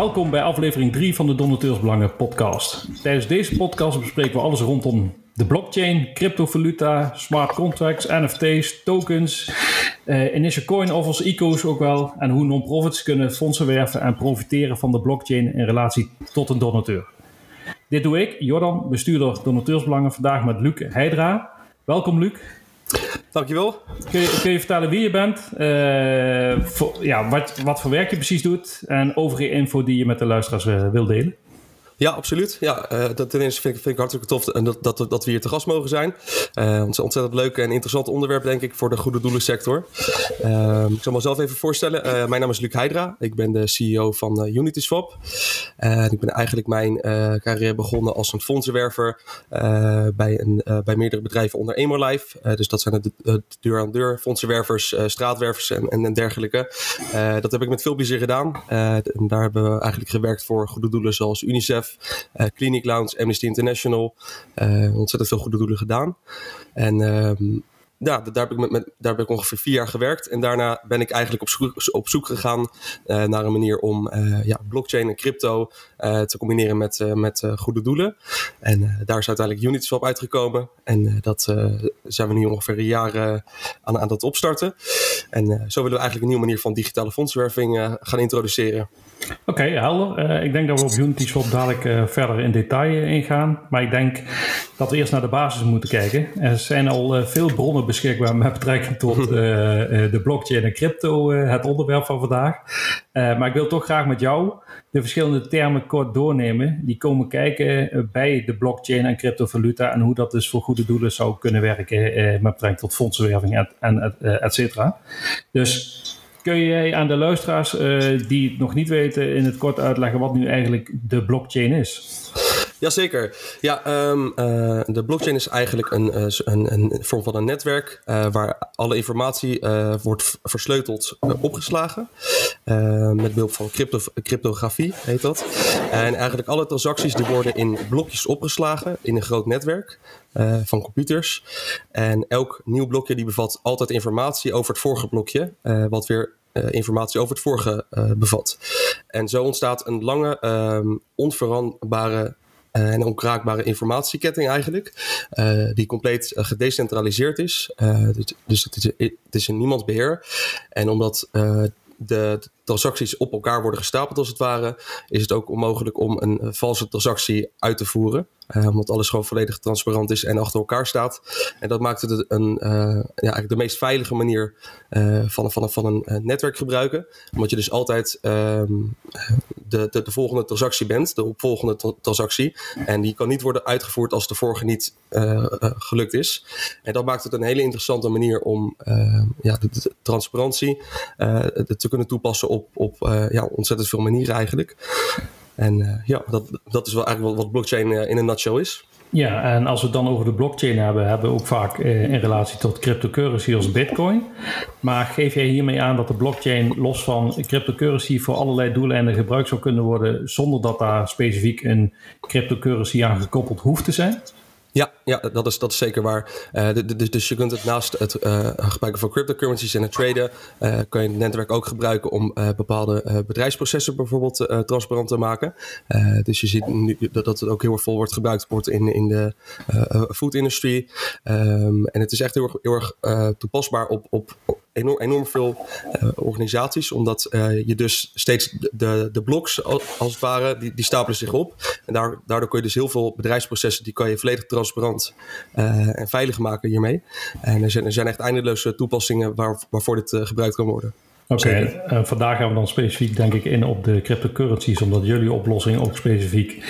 Welkom bij aflevering 3 van de Donateursbelangen podcast. Tijdens deze podcast bespreken we alles rondom de blockchain, cryptovaluta, smart contracts, NFT's, tokens, uh, initial coin offers, ICO's ook wel. En hoe non-profits kunnen fondsen werven en profiteren van de blockchain in relatie tot een donateur. Dit doe ik, Jordan, bestuurder Donateursbelangen, vandaag met Luc Heidra. Welkom Luc. Dankjewel. Kun je, kun je vertellen wie je bent, voor, ja, wat, wat voor werk je precies doet en overige info die je met de luisteraars uh, wil delen? Ja, absoluut. Ja, uh, dat ten eerste vind ik, vind ik hartstikke tof dat, dat, dat we hier te gast mogen zijn. Uh, ontzettend leuk en interessant onderwerp, denk ik, voor de goede doelensector. Uh, ik zal mezelf even voorstellen. Mijn naam is Luc Heidra. Ik ben de CEO van UnitySwap. ik ben eigenlijk mijn carrière begonnen als een fondsenwerver bij, een, bij meerdere bedrijven onder Emolife. dus dat zijn de, deur-aan-deur fondsenwervers, straatwervers en, en, en dergelijke. dat heb ik met veel plezier gedaan. en daar hebben we eigenlijk gewerkt voor goede doelen zoals UNICEF. Uh, Clinic Lounge, Amnesty International. Uh, ontzettend veel goede doelen gedaan. En ehm, ja, daar heb, ik met, ongeveer vier jaar gewerkt. En daarna ben ik eigenlijk op zoek, gegaan uh, naar een manier om uh, ja, blockchain en crypto uh, te combineren met, met goede doelen. En daar is uiteindelijk Uniswap uitgekomen. En dat zijn we nu ongeveer een jaar aan, aan het opstarten. En zo willen we eigenlijk een nieuwe manier van digitale fondswerving gaan introduceren. Oké, okay, helder. ik denk dat we op Uniswap dadelijk verder in detail ingaan. Maar ik denk dat we eerst naar de basis moeten kijken. Er zijn al veel bronnen beschikbaar met betrekking tot uh, de blockchain en crypto, uh, het onderwerp van vandaag. Maar ik wil toch graag met jou de verschillende termen kort doornemen. Die komen kijken bij de blockchain en cryptovaluta en hoe dat dus voor goede doelen zou kunnen werken met betrekking tot fondsenwerving en, en et cetera. Dus kun jij aan de luisteraars die het nog niet weten in het kort uitleggen wat nu eigenlijk de blockchain is? Jazeker. Ja, um, uh, de blockchain is eigenlijk een, uh, een, een vorm van een netwerk uh, waar alle informatie wordt versleuteld opgeslagen. met behulp van crypto, cryptografie heet dat. En eigenlijk alle transacties die worden in blokjes opgeslagen in een groot netwerk. van computers. En elk nieuw blokje die bevat altijd informatie over het vorige blokje, wat weer informatie over het vorige bevat. En zo ontstaat een lange, um, onveranderbare uh, en onkraakbare informatieketting eigenlijk, uh, die compleet uh, gedecentraliseerd is. dus, dus het, is, het is in niemands beheer. En omdat de transacties op elkaar worden gestapeld als het ware, is het ook onmogelijk om een valse transactie uit te voeren. Uh, omdat alles gewoon volledig transparant is en achter elkaar staat. En dat maakt het een, uh, ja, eigenlijk de meest veilige manier uh, van, van, van een netwerk gebruiken. Omdat je dus altijd ehm, de, de, de, volgende transactie bent, de opvolgende transactie. En die kan niet worden uitgevoerd als de vorige niet gelukt is. En dat maakt het een hele interessante manier om ja, de, de transparantie te kunnen toepassen op, op ja, ontzettend veel manieren eigenlijk. En uh, ja, dat, dat is wel eigenlijk wat, wat blockchain uh, in een nutshell is. Ja, en als we het dan over de blockchain hebben, hebben we ook vaak in relatie tot cryptocurrency als bitcoin. Maar geef jij hiermee aan dat de blockchain los van cryptocurrency voor allerlei doeleinden gebruikt zou kunnen worden zonder dat daar specifiek een cryptocurrency aan gekoppeld hoeft te zijn? Ja, ja dat, is, dat is zeker waar. Dus, dus je kunt het naast het uh, gebruiken van cryptocurrencies en het traden, uh, kan je het netwerk ook gebruiken om bepaalde bedrijfsprocessen bijvoorbeeld transparant te maken. dus je ziet nu dat, dat het ook heel erg vol wordt gebruikt wordt in, in de food industry. Um, en het is echt heel erg, heel erg toepasbaar op, op, enorm, enorm veel organisaties, omdat je dus steeds de, de bloks als het ware, die, die stapelen zich op. En daardoor kun je dus heel veel bedrijfsprocessen, die kan je volledig transparant uh, en veilig maken hiermee. En er zijn, er zijn echt eindeloze toepassingen waar, waarvoor dit uh, gebruikt kan worden. Oké, okay, uh, vandaag gaan we dan specifiek denk ik in op de cryptocurrencies, omdat jullie oplossing ook specifiek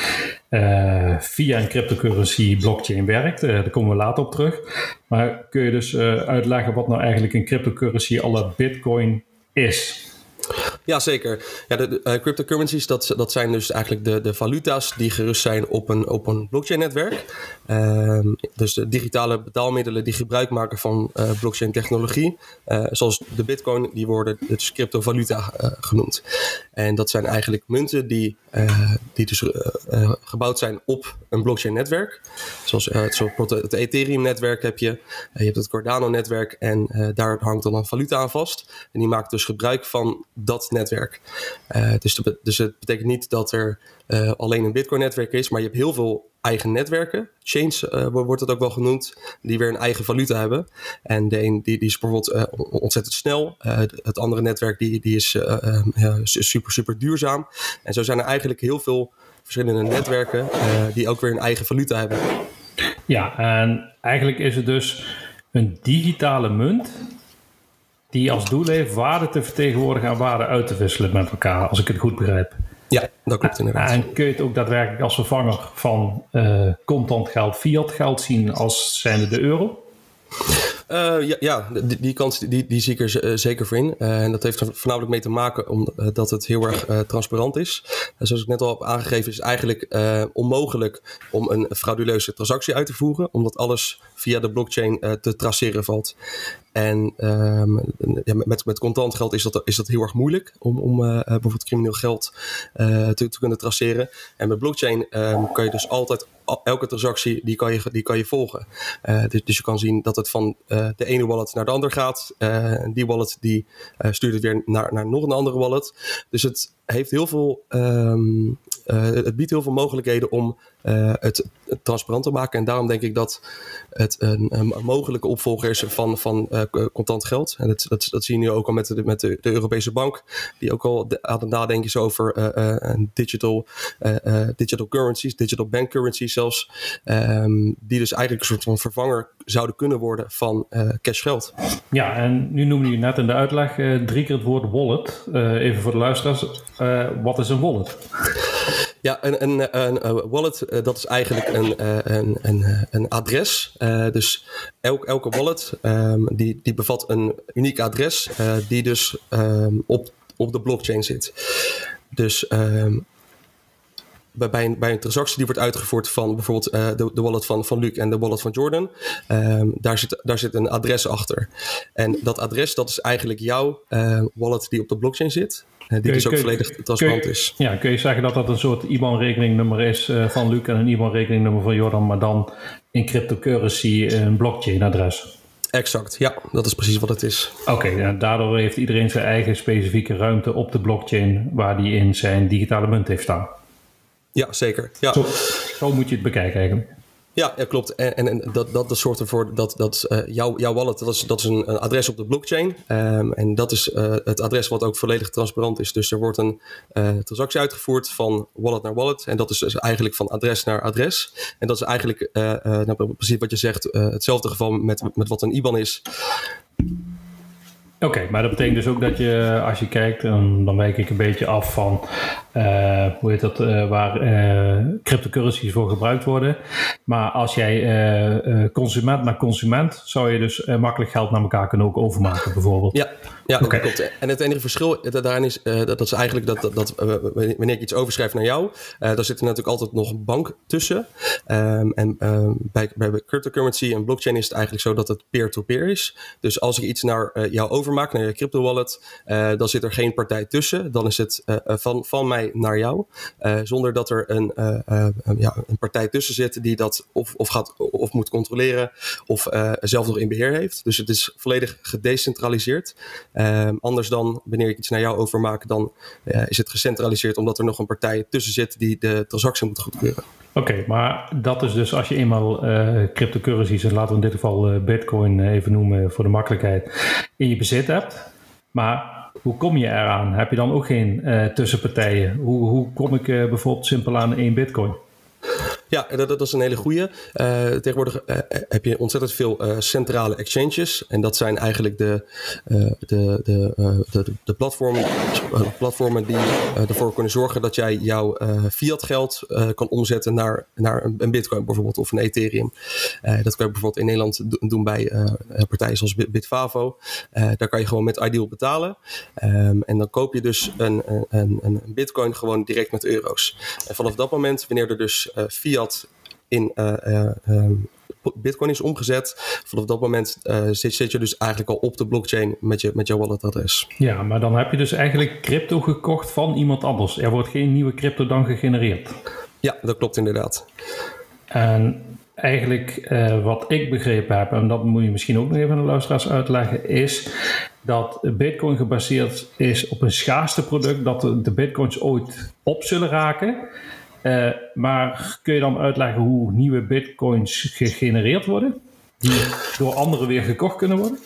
uh, via een cryptocurrency blockchain werkt. Uh, daar komen we later op terug. Maar kun je dus uitleggen wat nou eigenlijk een cryptocurrency alle bitcoin is? Ja, zeker. Ja, de, uh, cryptocurrencies, dat, dat zijn dus eigenlijk de, de valuta's die gerust zijn op een, op een blockchain-netwerk. Uh, dus de digitale betaalmiddelen die gebruik maken van uh, blockchain-technologie. Uh, zoals de bitcoin, die worden dus cryptovaluta genoemd. En dat zijn eigenlijk munten die, die dus gebouwd zijn op een blockchain-netwerk. Zoals, zoals het Ethereum-netwerk heb je, je hebt het Cardano-netwerk en daar hangt dan een valuta aan vast. En die maakt dus gebruik van dat netwerk. Dus, dus het betekent niet dat er alleen een Bitcoin-netwerk is, maar je hebt heel veel eigen netwerken. Chains uh, wordt het ook wel genoemd, die weer een eigen valuta hebben. En de een die, die is bijvoorbeeld ontzettend snel. Het andere netwerk die, die is super, super duurzaam. En zo zijn er eigenlijk heel veel verschillende netwerken die ook weer een eigen valuta hebben. Ja, en eigenlijk is het dus een digitale munt die als doel heeft waarde te vertegenwoordigen en waarde uit te wisselen met elkaar, als ik het goed begrijp. Ja, dat klopt inderdaad. En kun je het ook daadwerkelijk als vervanger van uh, contant geld, fiat geld zien als zijnde de euro? Uh, ja, ja, die, die kans die, die zie ik er uh, zeker voor in. Uh, en dat heeft er voornamelijk mee te maken omdat het heel erg transparant is. zoals ik net al heb aangegeven, is het eigenlijk onmogelijk om een frauduleuze transactie uit te voeren, omdat alles via de blockchain te traceren valt. En ja, met, met contant geld is dat, is dat heel erg moeilijk om, om uh, bijvoorbeeld crimineel geld uh, te, te, kunnen traceren. En met blockchain um, kan je dus altijd elke transactie die kan je, die kan je volgen. Dus, dus, je kan zien dat het van de ene wallet naar de andere gaat. die wallet die stuurt het weer naar, naar nog een andere wallet. Dus het heeft heel veel uh, het biedt heel veel mogelijkheden om uh, het, transparant te maken. En daarom denk ik dat het een, een mogelijke opvolger is van, van uh, contant geld. En dat, dat, zie je nu ook al met de, met de, de Europese Bank, die ook al aan het nadenken is over digital, digital currencies, digital bank currencies zelfs. Um, die dus eigenlijk een soort van vervanger zouden kunnen worden van cash geld. Ja, en nu noemde je net in de uitleg drie keer het woord wallet. even voor de luisteraars. wat is een wallet? Ja, een, een, een, wallet, eh, dat is eigenlijk een, eh, een, een, een adres. Dus elk, elke wallet um, die, die bevat een uniek adres, uh, die dus um, op, op de blockchain zit. Dus um, bij een, bij een transactie die wordt uitgevoerd van bijvoorbeeld de, wallet van, van Luc en de wallet van Jordan, daar, zit, daar zit een adres achter. En dat adres, dat is eigenlijk jouw wallet die op de blockchain zit. Die dus ook volledig transparant is. Ja, kun je zeggen dat dat een soort IBAN-rekeningnummer is van Luc en een IBAN-rekeningnummer van Jordan, maar dan in cryptocurrency een blockchain-adres? Exact, ja, dat is precies wat het is. Oké, ja, daardoor heeft iedereen zijn eigen specifieke ruimte op de blockchain waar die in zijn digitale munt heeft staan. Ja, zeker. Ja. Zo, zo, moet je het bekijken eigenlijk. Ja, ja klopt. En, en, dat, dat, dat zorgt ervoor dat, dat uh, jouw, jouw wallet, dat is, dat is een, een adres op de blockchain. Um, en dat is uh, het adres wat ook volledig transparant is. Dus er wordt een uh, transactie uitgevoerd van wallet naar wallet. En dat is dus eigenlijk van adres naar adres. En dat is eigenlijk, nou, precies wat je zegt, hetzelfde geval met, met wat een IBAN is. Oké, maar dat betekent dus ook dat je, als je kijkt, dan, dan wijk ik een beetje af van uh, hoe heet dat, uh, waar uh, cryptocurrencies voor gebruikt worden. Maar als jij consument naar consument, zou je dus makkelijk geld naar elkaar kunnen ook overmaken, bijvoorbeeld. Ja, ja okay. klopt. En het enige verschil daarin is, dat, dat is eigenlijk dat, dat, dat wanneer ik iets overschrijf naar jou, daar zit er natuurlijk altijd nog een bank tussen. Um, en um, bij, bij cryptocurrency en blockchain is het eigenlijk zo dat het peer-to-peer -peer is. Dus als ik iets naar jou overmaak, naar je crypto wallet, dan zit er geen partij tussen. Dan is het van, van mij naar jou. Zonder dat er een, ja, een partij tussen zit die dat of, of, gaat, of moet controleren of zelf nog in beheer heeft. Dus het is volledig gedecentraliseerd. Ehm, anders dan wanneer ik iets naar jou overmaak, dan is het gecentraliseerd omdat er nog een partij tussen zit die de transactie moet goedkeuren. Oké, maar dat is dus als je eenmaal uh, cryptocurrencies, en laten we in dit geval Bitcoin even noemen voor de makkelijkheid, in je bezit hebt. Maar hoe kom je eraan? Heb je dan ook geen uh, tussenpartijen? Hoe, hoe kom ik uh, bijvoorbeeld simpel aan één bitcoin? Ja, dat, dat is een hele goede. Uh, tegenwoordig uh, heb je ontzettend veel centrale exchanges. En dat zijn eigenlijk de, de, de, de, platformen, platformen die ervoor kunnen zorgen dat jij jouw fiat geld kan omzetten naar, naar een, een, bitcoin bijvoorbeeld of een ethereum. dat kan je bijvoorbeeld in Nederland doen bij partijen zoals Bitfavo. daar kan je gewoon met Ideal betalen. Um, en dan koop je dus een, een, een, bitcoin gewoon direct met euro's. En vanaf dat moment, wanneer er dus fiat in, uh, um, bitcoin is omgezet, vanaf dat moment zit, zit je dus eigenlijk al op de blockchain met je, met je walletadres. Ja, maar dan heb je dus eigenlijk crypto gekocht van iemand anders. Er wordt geen nieuwe crypto dan gegenereerd. Ja, dat klopt inderdaad. En eigenlijk uh, wat ik begrepen heb, en dat moet je misschien ook nog even aan de luisteraars uitleggen, is dat Bitcoin gebaseerd is op een schaarste product, dat de, Bitcoins ooit op zullen raken. Uh, maar kun je dan uitleggen hoe nieuwe Bitcoins gegenereerd worden, die door anderen weer gekocht kunnen worden?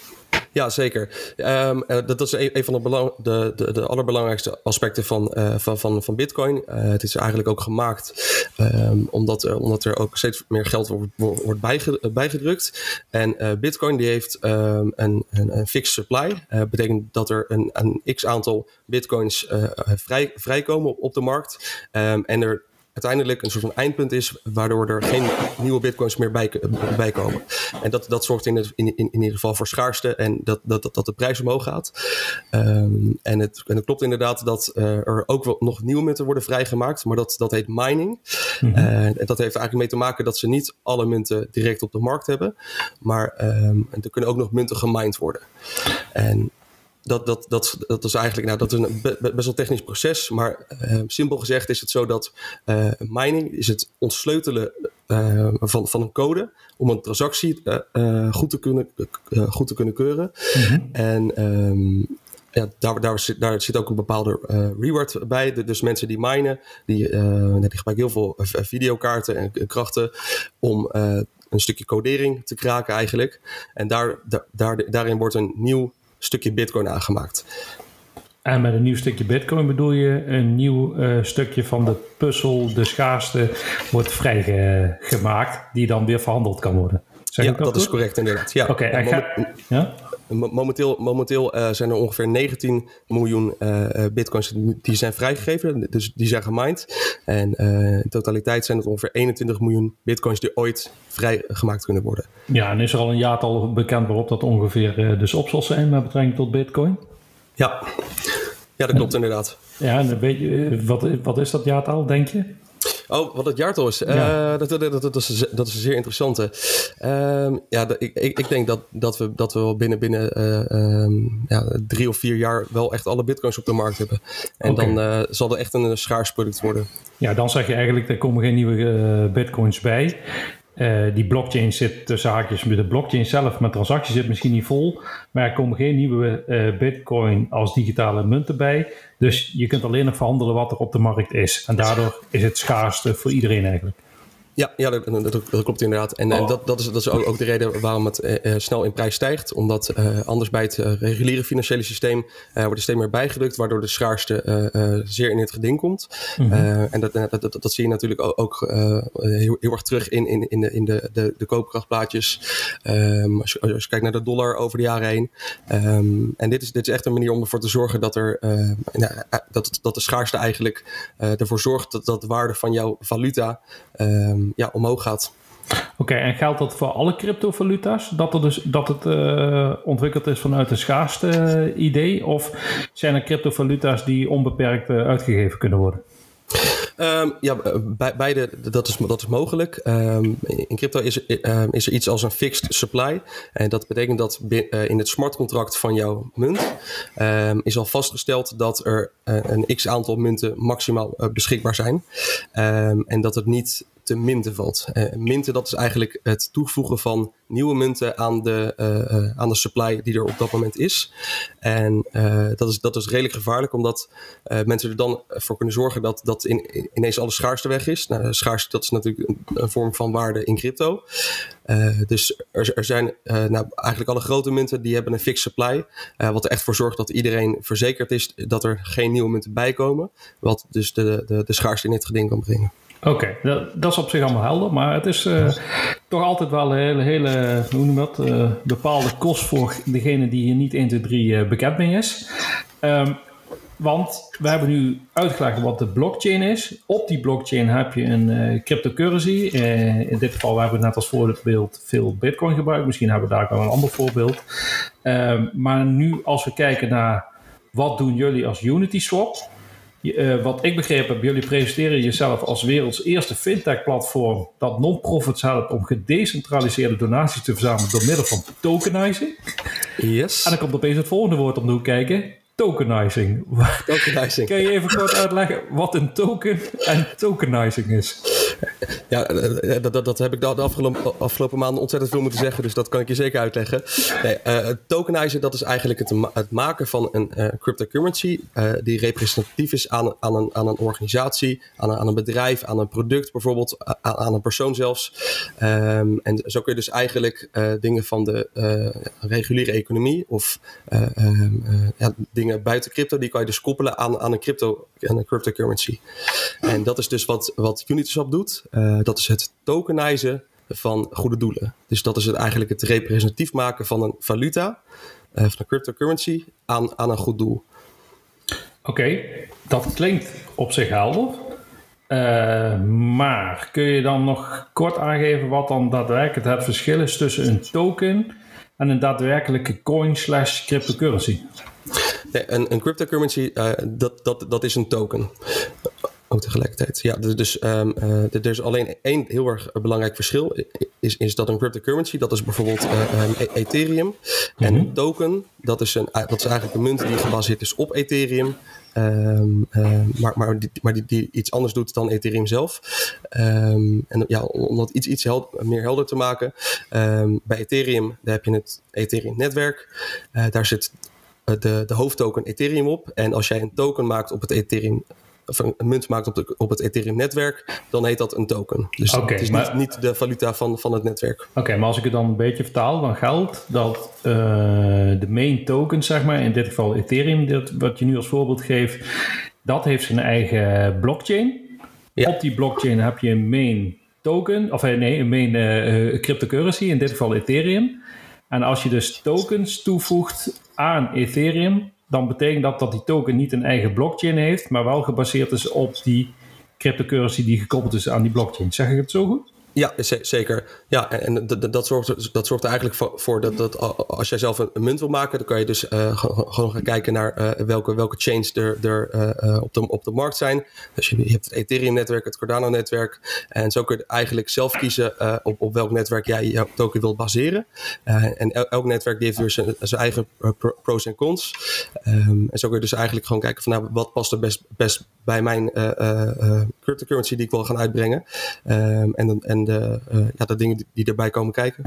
Ja, zeker. Um, dat, is een, van de, de, de, allerbelangrijkste aspecten van, uh, van, van, van Bitcoin. Het is eigenlijk ook gemaakt um, omdat, omdat er ook steeds meer geld wordt, wordt bijgedrukt. En Bitcoin die heeft een, een, een fixed supply. Dat betekent dat er een, een x aantal Bitcoins vrij, vrijkomen op, op de markt. en er uiteindelijk een soort van eindpunt is, waardoor er geen nieuwe bitcoins meer bij, bij komen. En dat, dat zorgt in, het, in, in, in ieder geval voor schaarste en dat, dat, dat de prijs omhoog gaat. Um, en, het, en het klopt inderdaad dat uh, er ook wel nog nieuwe munten worden vrijgemaakt, maar dat, dat heet mining. Mm -hmm. uh, en dat heeft eigenlijk mee te maken dat ze niet alle munten direct op de markt hebben, maar um, er kunnen ook nog munten gemined worden. En dat, dat, dat, dat is eigenlijk nou, dat is een best wel technisch proces. Maar uh, simpel gezegd is het zo dat uh, mining is het ontsleutelen uh, van, van een code om een transactie goed, te kunnen, goed te kunnen keuren. Mm -hmm. En um, ja, daar, daar, zit, daar zit ook een bepaalde reward bij. Dus mensen die minen, die, die gebruiken heel veel videokaarten en, en krachten om een stukje codering te kraken eigenlijk. En daar, daar, daarin wordt een nieuw stukje Bitcoin aangemaakt. En met een nieuw stukje Bitcoin bedoel je een nieuw uh, stukje van de puzzel, de schaarste, wordt vrijgemaakt, die dan weer verhandeld kan worden. Zeg ja, dat, dat is correct inderdaad. Ja. Oké, okay, ga... ja? Momenteel, momenteel uh, zijn er ongeveer 19 miljoen uh, bitcoins die zijn vrijgegeven, dus die zijn gemined. En in totaliteit zijn het ongeveer 21 miljoen bitcoins die ooit vrijgemaakt kunnen worden. Ja, en is er al een jaartal bekend waarop dat ongeveer dus op zal zijn met betrekking tot bitcoin? Ja, ja dat klopt inderdaad. Ja, en weet je, wat, wat is dat jaartal, denk je? Oh, wat het jaartal is. Ja. Uh, dat, dat, dat, dat, is dat is een zeer interessante. Uh, ja, ik, ik, ik, denk dat, dat, we, dat we wel binnen, binnen uh, um, ja, drie of vier jaar wel echt alle bitcoins op de markt hebben. En okay. dan uh, zal er echt een schaars product worden. Ja, dan zeg je eigenlijk, er komen geen nieuwe bitcoins bij. Uh, die blockchain zit tussen haakjes, de blockchain zelf met transacties zit misschien niet vol, maar er komen geen nieuwe uh, bitcoin als digitale munten bij. Dus je kunt alleen nog verhandelen wat er op de markt is. En daardoor is het schaarste voor iedereen eigenlijk. Ja, ja dat, dat, dat, klopt inderdaad. En, oh. en dat, dat, is, dat is ook, ook de reden waarom het uh, snel in prijs stijgt. Omdat uh, anders bij het uh, reguliere financiële systeem wordt er steeds meer bijgedrukt, waardoor de schaarste zeer in het geding komt. Mm -hmm. en dat, dat, dat, dat, zie je natuurlijk ook, ook heel, heel erg terug in, in, in, de, in de, de, de koopkrachtplaatjes. Um, als, je, als je kijkt naar de dollar over de jaren heen. Um, en dit is, dit is echt een manier om ervoor te zorgen dat, er, nou, dat, dat de schaarste eigenlijk ervoor zorgt dat, dat de waarde van jouw valuta um, ja, omhoog gaat. Oké, okay, en geldt dat voor alle cryptovaluta's? Dat, er dus, dat het uh, ontwikkeld is vanuit een schaarste uh, idee? Of zijn er cryptovaluta's die onbeperkt uh, uitgegeven kunnen worden? Um, ja, bij, beide, dat is, dat is mogelijk. Um, in crypto is, um, is er iets als een fixed supply. En dat betekent dat in het smart contract van jouw munt is al vastgesteld dat er een x aantal munten maximaal beschikbaar zijn. en dat het niet te minten valt. Uh, minten, dat is eigenlijk het toevoegen van nieuwe munten aan de, uh, uh, aan de supply die er op dat moment is. En dat, is, dat is redelijk gevaarlijk, omdat mensen er dan voor kunnen zorgen dat, dat in, ineens alle schaarste weg is. Nou, schaarste, dat is natuurlijk een, vorm van waarde in crypto. dus er, er zijn nou, eigenlijk alle grote munten die hebben een fixed supply. wat er echt voor zorgt dat iedereen verzekerd is dat er geen nieuwe munten bij komen. Wat dus de, de, de schaarste in het geding kan brengen. Oké, dat, dat, is op zich allemaal helder, maar het is uh, toch altijd wel een hele, hele hoe noem dat, uh, bepaalde kost voor degene die hier niet 1, 2, 3 uh, bekend mee is. Um, want we hebben nu uitgelegd wat de blockchain is. Op die blockchain heb je een uh, cryptocurrency. In dit geval hebben we net als voorbeeld veel bitcoin gebruikt. Misschien hebben we daar wel een ander voorbeeld. Uh, maar nu als we kijken naar wat doen jullie als Unity Swap wat ik begrepen heb, jullie presenteren jezelf als werelds eerste fintech-platform dat non-profits helpt om gedecentraliseerde donaties te verzamelen door middel van tokenizing. Yes. En dan komt opeens het volgende woord om de hoek kijken. Tokenizing. Tokenizing. Kan je even kort uitleggen wat een token en tokenizing is? Ja, eh, eh, dat, dat, dat heb ik de afgelopen, maanden ontzettend veel moeten zeggen, dus dat kan ik je zeker uitleggen. Nee, uh, tokenizen, dat is eigenlijk het, het maken van een cryptocurrency die representatief is aan, aan, een, aan een organisatie, aan een, aan een bedrijf, aan een product bijvoorbeeld, aan, aan een persoon zelfs. Um, en zo kun je dus eigenlijk dingen van de reguliere economie of um, ja, dingen buiten crypto, die kan je dus koppelen aan, aan een crypto, een cryptocurrency. En dat is dus wat, wat Uniswap doet. Uh, dat is het tokenizen van goede doelen. Dus dat is het eigenlijk het representatief maken van een valuta, uh, van een cryptocurrency, aan, aan een goed doel. Oké, okay, dat klinkt op zich helder. Uh, maar kun je dan nog kort aangeven wat dan daadwerkelijk het verschil is tussen een token en een daadwerkelijke coin slash cryptocurrency? Nee, een, een cryptocurrency, uh, dat, dat, dat is een token tegelijkertijd. Ja, dus um, uh, er is alleen één heel erg belangrijk verschil. Is, is dat een cryptocurrency, dat is bijvoorbeeld uh, um, Ethereum. Mm -hmm. En een token, dat is, een, dat is eigenlijk een munt die gebaseerd is op Ethereum. Um, uh, maar maar, die, maar die, die iets anders doet dan Ethereum zelf. En ja, om dat iets, iets held, meer helder te maken. Bij Ethereum daar heb je het Ethereum-netwerk. Uh, daar zit de, de hoofdtoken Ethereum op. En als jij een token maakt op het Ethereum of een munt maakt op, de, op het Ethereum-netwerk, dan heet dat een token. Dus okay, het is maar, niet, niet, de valuta van, van het netwerk. Oké, okay, maar als ik het dan een beetje vertaal, dan geldt dat uh, de main token, zeg maar, in dit geval Ethereum, dit, wat je nu als voorbeeld geeft, dat heeft zijn eigen blockchain. Ja. Op die blockchain heb je een main token, of nee, een main uh, cryptocurrency, in dit geval Ethereum. En als je dus tokens toevoegt aan Ethereum, dan betekent dat dat die token niet een eigen blockchain heeft, maar wel gebaseerd is op die cryptocurrency die gekoppeld is aan die blockchain. Zeg ik het zo goed? Ja, zeker. Ja, en dat zorgt, dat zorgt er eigenlijk voor dat, dat als jij zelf een, munt wil maken, dan kan je dus uh, gewoon gaan kijken naar uh, welke, welke chains er, er uh, op, de, op de markt zijn. Dus je, hebt het Ethereum-netwerk, het Cardano-netwerk. En zo kun je eigenlijk zelf kiezen op, op welk netwerk jij jouw token wilt baseren. en el, elk netwerk heeft weer zijn, zijn eigen pros en cons. Um, en zo kun je dus eigenlijk gewoon kijken van nou, wat past er best, best bij mijn cryptocurrency die ik wil gaan uitbrengen. Um, en, en de, ja, de dingen die, die erbij komen kijken.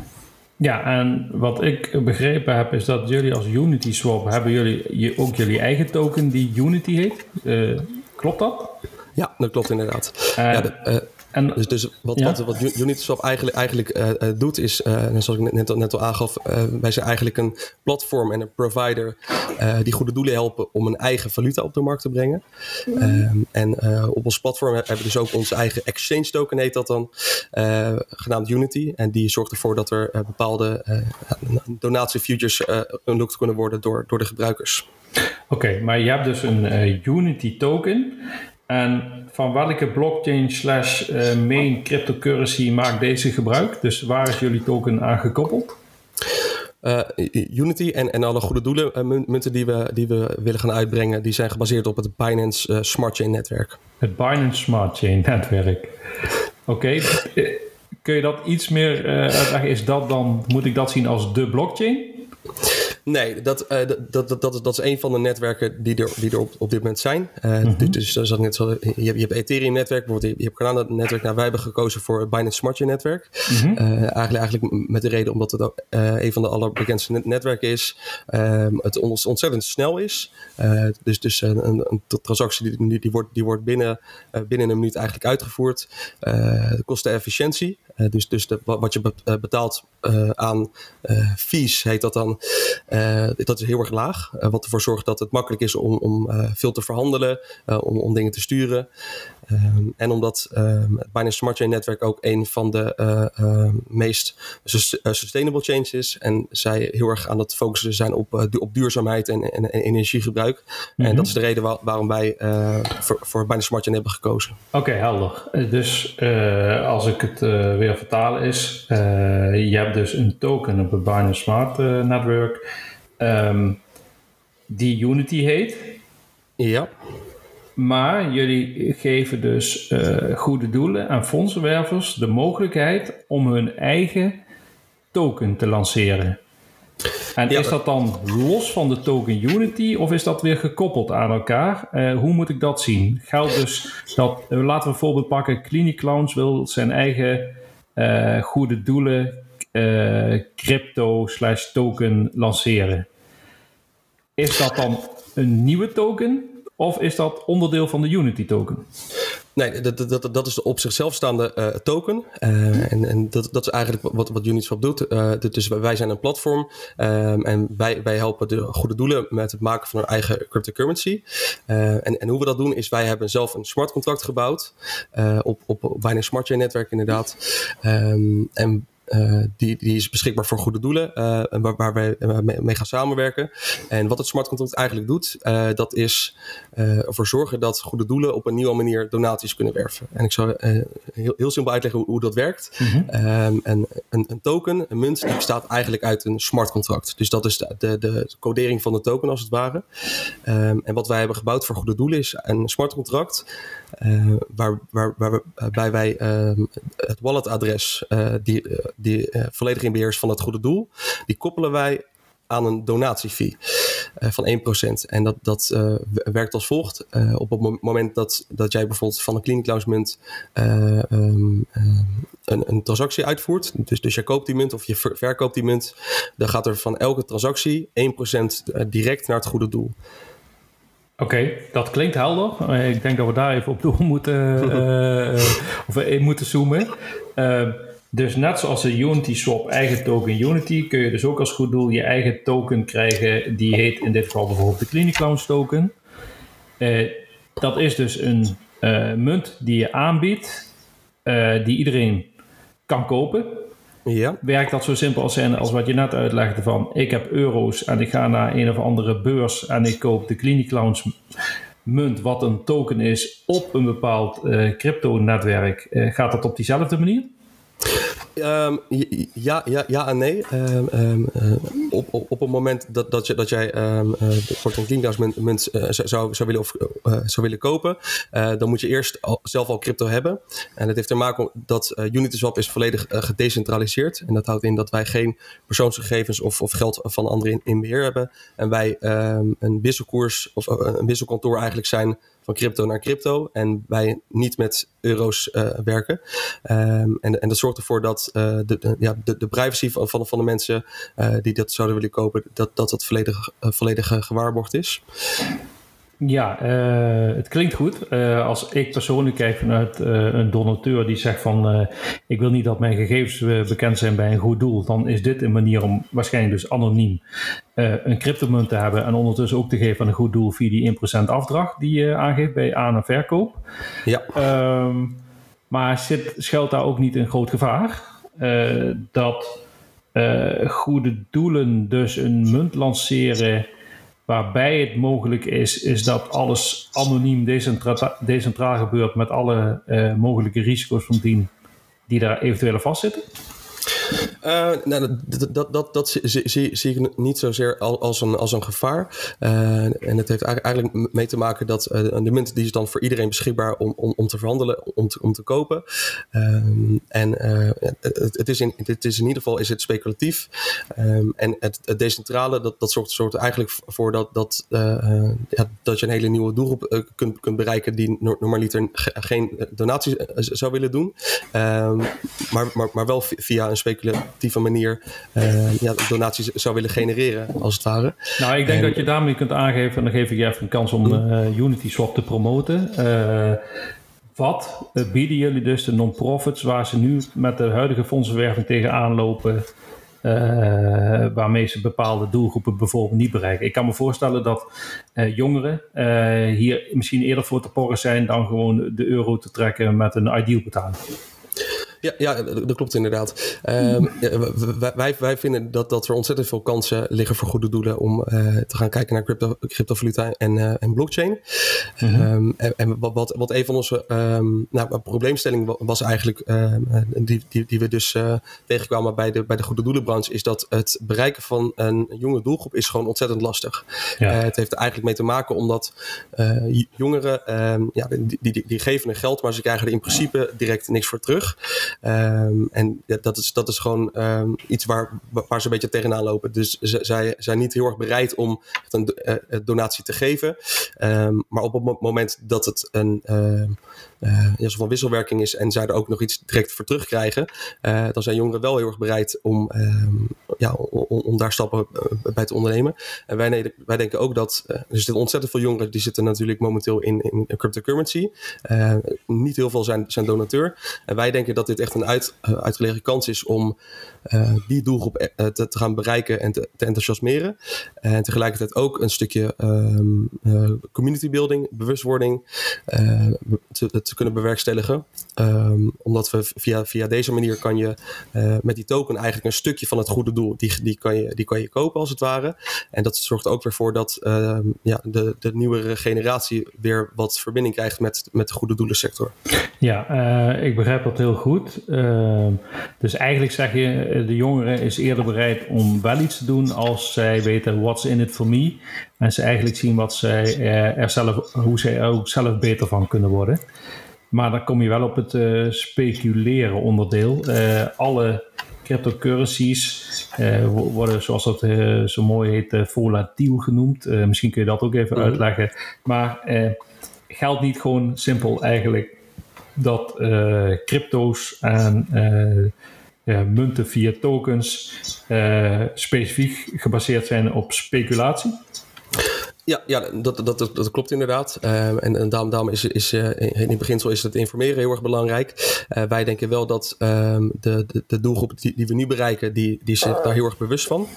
Ja, en wat ik begrepen heb is dat jullie als Unity Swap hebben jullie ook jullie eigen token die Unity heet. Uh, klopt dat? Ja, dat klopt inderdaad. Uh, ja, de, en, dus, dus wat, ja. wat, wat Uniswap eigenlijk, eigenlijk uh, doet is, uh, zoals ik net, net al aangaf, uh, wij zijn eigenlijk een platform en een provider die goede doelen helpen om een eigen valuta op de markt te brengen. Mm. en op ons platform hebben we dus ook onze eigen exchange token, heet dat dan, genaamd Unity. En die zorgt ervoor dat er bepaalde donatiefutures unlocked kunnen worden door, door de gebruikers. Oké, okay, maar je hebt dus een Unity token. En van welke blockchain slash uh, main cryptocurrency maakt deze gebruik? Dus waar is jullie token aan gekoppeld? Uh, Unity en, en alle goede doelen uh, munten die we, die we willen gaan uitbrengen, die zijn gebaseerd op het Binance uh, Smart Chain netwerk. Het Binance Smart Chain netwerk. Oké, okay. kun je dat iets meer uitleggen? Is dat dan, moet ik dat zien als de blockchain? Nee, dat, uh, dat, dat, dat, dat is een van de netwerken die er, die er op, op dit moment zijn. Uh, mm -hmm. Dus dat is net zo, je, hebt, je hebt Ethereum-netwerk, bijvoorbeeld, je hebt Cardano-netwerk. Nou, wij hebben gekozen voor het Binance Smart Chain-netwerk. Mm -hmm. uh, eigenlijk, eigenlijk met de reden omdat het ook een van de allerbekendste netwerken is. het ontzettend snel is. dus dus een, een, een transactie die, die, wordt, die wordt binnen, binnen een minuut eigenlijk uitgevoerd. de kostenefficiëntie. Dus dus wat je betaalt aan fees, heet dat dan. Dat is heel erg laag. Wat ervoor zorgt dat het makkelijk is om, om veel te verhandelen, om, om dingen te sturen. Um, en omdat um, het Binance Smart Chain netwerk ook een van de meest sustainable chains is. En zij heel erg aan het focussen zijn op, op duurzaamheid en, en, en energiegebruik. Mm -hmm. En dat is de reden waar, waarom wij voor, voor Binance Smart Chain hebben gekozen. Oké, okay, helder. Dus als ik het weer vertalen is, je hebt dus een token op het Binance Smart netwerk. Um, die Unity heet. Ja. Maar jullie geven dus uh, goede doelen aan fondsenwervers de mogelijkheid om hun eigen token te lanceren. En is dat dan los van de token Unity of is dat weer gekoppeld aan elkaar? Uh, hoe moet ik dat zien? Geldt dus dat, uh, laten we bijvoorbeeld pakken, Clinic Clowns wil zijn eigen goede doelen crypto slash token lanceren. Is dat dan een nieuwe token of is dat onderdeel van de Unity token? Nee, dat, dat, dat is de op zichzelf staande uh, token. Uh, en en dat, dat is eigenlijk wat, wat Uniswap doet. Uh, dus wij zijn een platform um, en wij, wij helpen de goede doelen met het maken van hun eigen cryptocurrency. en, en hoe we dat doen is wij hebben zelf een smart contract gebouwd op, op, op bijna smart chain netwerk inderdaad. Um, en uh, die, die is beschikbaar voor goede doelen, uh, waar, waar wij mee gaan samenwerken. En wat het smart contract eigenlijk doet, uh, dat is ervoor zorgen dat goede doelen op een nieuwe manier donaties kunnen werven. En ik zal heel, heel simpel uitleggen hoe, hoe dat werkt. Mm -hmm. um, en een, een, token, een munt, die bestaat eigenlijk uit een smart contract. Dus dat is de, de, de codering van de token als het ware. Um, en wat wij hebben gebouwd voor goede doelen is een smart contract. Waar, waar, waarbij wij um, het walletadres die die uh, volledig in is van het goede doel, die koppelen wij aan een donatiefee uh, van 1%. En dat, dat uh, werkt als volgt. Uh, op het moment dat, dat jij bijvoorbeeld van een Clinic munt um, een, een, transactie uitvoert, dus, dus je koopt die munt of je ver, verkoopt die munt, dan gaat er van elke transactie 1% direct naar het goede doel. Oké, dat klinkt helder. Ik denk dat we daar even op door moeten, of in moeten zoomen. Dus net zoals de Unity Swap eigen token Unity, kun je dus ook als goed doel je eigen token krijgen. Die heet in dit geval bijvoorbeeld de Clinic Clowns token. Uh, dat is dus een uh, munt die je aanbiedt, uh, die iedereen kan kopen. Ja. Werkt dat zo simpel als, zijn als wat je net uitlegde van ik heb euro's en ik ga naar een of andere beurs en ik koop de Clinic munt, wat een token is, op een bepaald crypto netwerk. gaat dat op diezelfde manier? Um, ja, ja, ja en nee. Um, um, uh, op, op, op het moment dat, dat, je, dat jij um, uh, Cleanhouse munt, uh, zou, zou, willen, of, zou willen kopen, dan moet je eerst zelf al crypto hebben. En dat heeft te maken dat Uniswap is volledig gedecentraliseerd. En dat houdt in dat wij geen persoonsgegevens of, of geld van anderen in, in beheer hebben. En wij een wisselkoers of een wisselkantoor eigenlijk zijn van crypto naar crypto en wij niet met euro's uh, werken. Um, en, en dat zorgt ervoor dat uh, de, ja, de, de privacy van, van, van de mensen uh, die dat zouden willen kopen, dat dat, dat volledig, volledig gewaarborgd is. Ja, uh, het klinkt goed. Uh, als ik persoonlijk kijk vanuit uh, een donateur die zegt van ik wil niet dat mijn gegevens bekend zijn bij een goed doel, dan is dit een manier om waarschijnlijk dus anoniem een cryptomunt te hebben en ondertussen ook te geven aan een goed doel via die 1% afdracht die je aangeeft bij aan- en verkoop. Ja. Um, maar zit, schuilt daar ook niet een groot gevaar dat goede doelen dus een munt lanceren Waarbij het mogelijk is, is dat alles anoniem decentraal, decentraal gebeurt met alle uh, mogelijke risico's van dien die daar eventueel vastzitten? Uh, nou, dat, dat, dat, dat zie, zie, zie, ik niet zozeer als een, als een gevaar. Uh, en het heeft eigenlijk mee te maken dat uh, de munt die is dan voor iedereen beschikbaar om, om, om te verhandelen, om te, om te kopen. En het, het, is in, het is in ieder geval is het speculatief. En het, decentrale, dat, dat zorgt, zorgt eigenlijk voor dat, dat, ja, dat je een hele nieuwe doelgroep kunt, kunt bereiken die normaliter geen donaties zou willen doen. Maar, maar, maar wel via een speculatieve manier uh, ja, donaties zou willen genereren, als het ware. Nou, ik denk en, dat je daarmee kunt aangeven, en dan geef ik je even een kans om uh, Unity Swap te promoten. Uh, wat bieden jullie dus de non-profits waar ze nu met de huidige fondsenwerving tegenaan lopen? Uh, waarmee ze bepaalde doelgroepen bijvoorbeeld niet bereiken. Ik kan me voorstellen dat uh, jongeren uh, hier misschien eerder voor te porren zijn dan gewoon de euro te trekken met een ideal betaling. Ja, ja dat klopt inderdaad. Um, wij, wij vinden dat, dat er ontzettend veel kansen liggen voor goede doelen om uh, te gaan kijken naar crypto, cryptovaluta en, uh, en blockchain. Mm um, en, en wat, wat, wat een van onze um, nou, probleemstellingen was eigenlijk, die, die, die we dus tegenkwamen bij de, bij de goede doelenbranche, is dat het bereiken van een jonge doelgroep is gewoon ontzettend lastig. Ja. het heeft er eigenlijk mee te maken omdat jongeren, ja, die, die, die geven hun geld, maar ze krijgen er in principe direct niks voor terug. Um, en dat, is, dat is gewoon um, iets waar, waar ze een beetje tegenaan lopen. Dus zij zijn niet heel erg bereid om een uh, donatie te geven. Um, maar op het moment dat het een uh, ja, van wisselwerking is en zij er ook nog iets direct voor terugkrijgen, uh, dan zijn jongeren wel heel erg bereid om, ja, om, daar stappen bij te ondernemen. En wij, wij denken ook dat er zitten ontzettend veel jongeren die zitten natuurlijk momenteel in, in cryptocurrency. niet heel veel zijn, zijn donateur. En wij denken dat dit echt een uit, uitgelegen kans is om uh, die doelgroep te, te, gaan bereiken en te, enthousiasmeren. En tegelijkertijd ook een stukje um, community building, bewustwording te, kunnen bewerkstelligen. Um, omdat we via, via deze manier kan je met die token eigenlijk een stukje van het goede doel, die, die, kan je, die kan je kopen als het ware. En dat zorgt ook weer voor dat um, ja, de, de nieuwere generatie weer wat verbinding krijgt met, met de goede doelensector. Ja, ik begrijp dat heel goed. dus eigenlijk zeg je de jongeren is eerder bereid om wel iets te doen als zij weten what's in it for me. En ze eigenlijk zien wat zij eh, er zelf, hoe zij er ook zelf beter van kunnen worden. Maar dan kom je wel op het uh, speculeren onderdeel. Uh, alle cryptocurrencies uh, worden, zoals dat zo mooi heet, volatiel genoemd. misschien kun je dat ook even mhm. uitleggen. Maar geldt niet gewoon simpel eigenlijk dat crypto's en munten via tokens specifiek gebaseerd zijn op speculatie? Ja, ja dat, dat, dat, klopt inderdaad. Uh, en, en daarom, daarom is, is uh, in het beginsel is het informeren heel erg belangrijk. Uh, wij denken wel dat um, de, de, de, doelgroep die, we nu bereiken, die, die is daar heel erg bewust van.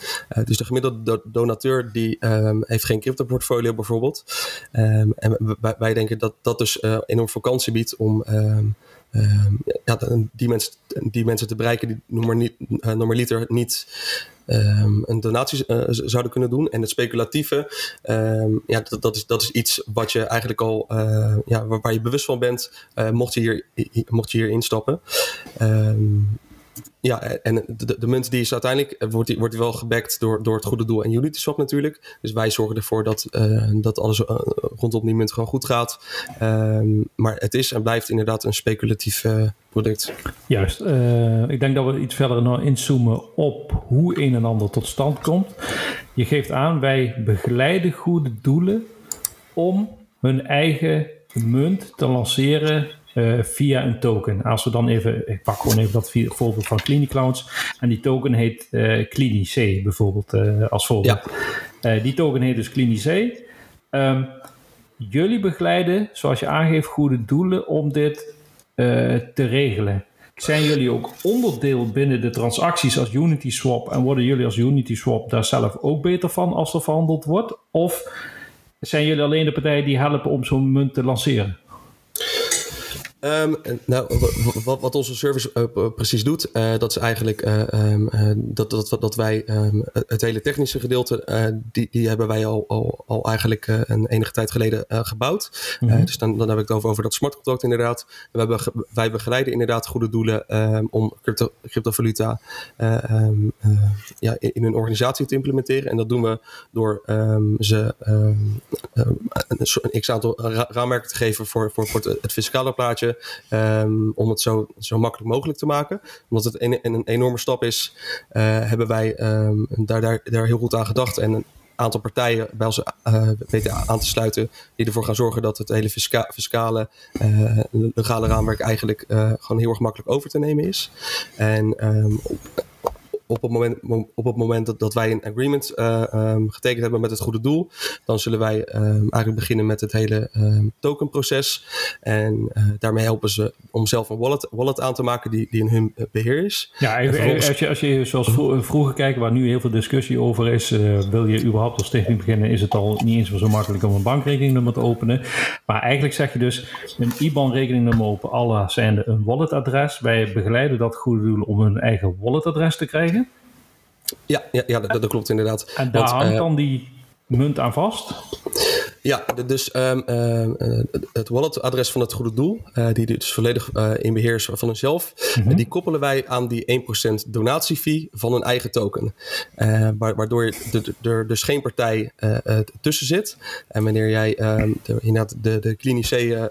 dus de gemiddelde donateur die um, heeft geen crypto portfolio bijvoorbeeld. En wij, wij, denken dat dat dus enorm vakantie biedt om uh, ja, die, mensen, die mensen te bereiken die normaliter uh, normaliter niet um, een donatie uh, zouden kunnen doen. En het speculatieve, um, ja, dat, dat, is, dat is iets wat je eigenlijk al, uh, ja, waar, je bewust van bent, mocht, je hier, mocht je hier instappen. Um, ja, en de, de, munt die is uiteindelijk, eh, wordt die, wordt die wel gebackt door, door het goede doel en Uniswap natuurlijk. Dus wij zorgen ervoor dat, uh, dat alles uh, rondom die munt gewoon goed gaat. Um, maar het is en blijft inderdaad een speculatief product. Juist. ik denk dat we iets verder inzoomen op hoe een en ander tot stand komt. Je geeft aan, wij begeleiden goede doelen om hun eigen munt te lanceren uh, via een token. Als we dan even, ik pak gewoon even dat voorbeeld van CliniClowns. En die token heet uh, C bijvoorbeeld uh, als voorbeeld. Ja. die token heet dus CliniC. Um, ehm, jullie begeleiden, zoals je aangeeft, goede doelen om dit te regelen. Zijn jullie ook onderdeel binnen de transacties als Unity Swap en worden jullie als Unity Swap daar zelf ook beter van als er verhandeld wordt? Of zijn jullie alleen de partij die helpen om zo'n munt te lanceren? Um, nou, wat, wat, onze service uh, precies doet, uh, dat is eigenlijk uh, um, dat, dat, dat wij um, het hele technische gedeelte, die, die hebben wij al, al, al eigenlijk een enige tijd geleden gebouwd. Mm -hmm. dus dan, dan heb ik het over, over dat smart contract inderdaad. We hebben, wij begeleiden inderdaad goede doelen om crypto, cryptovaluta ja, in, in, hun organisatie te implementeren. En dat doen we door ze een, een x-aantal raamwerken te geven voor, voor, voor het fiscale plaatje. Um, om het zo, zo makkelijk mogelijk te maken. Omdat het een, een enorme stap is, uh, hebben wij um, daar, daar, daar heel goed aan gedacht. En een aantal partijen bij ons uh, weten aan te sluiten. Die ervoor gaan zorgen dat het hele fisca fiscale, uh, legale raamwerk eigenlijk gewoon heel erg makkelijk over te nemen is. En op het moment, op het moment dat, dat wij een agreement ehm, getekend hebben met het goede doel, dan zullen wij eigenlijk beginnen met het hele tokenproces. En daarmee helpen ze om zelf een wallet, wallet aan te maken die, die in hun beheer is. Ja, als, je, als je zoals vroeger kijkt, waar nu heel veel discussie over is, wil je überhaupt als stichting beginnen, is het al niet eens zo makkelijk om een bankrekeningnummer te openen. Maar eigenlijk zeg je dus een IBAN-rekeningnummer op alle zijnde een walletadres. Wij begeleiden dat goede doel om hun eigen walletadres te krijgen. Ja, ja, ja dat, dat klopt inderdaad. En daar hangt eh, dan die munt aan vast? Ja, dus um, uh, het walletadres van het goede doel, uh, die dus volledig uh, in beheer is van hunzelf, mm die koppelen wij aan die 1% donatiefee van een eigen token. waardoor er dus geen partij tussen zit. En wanneer jij ehm, de, inderdaad de, de clinicé,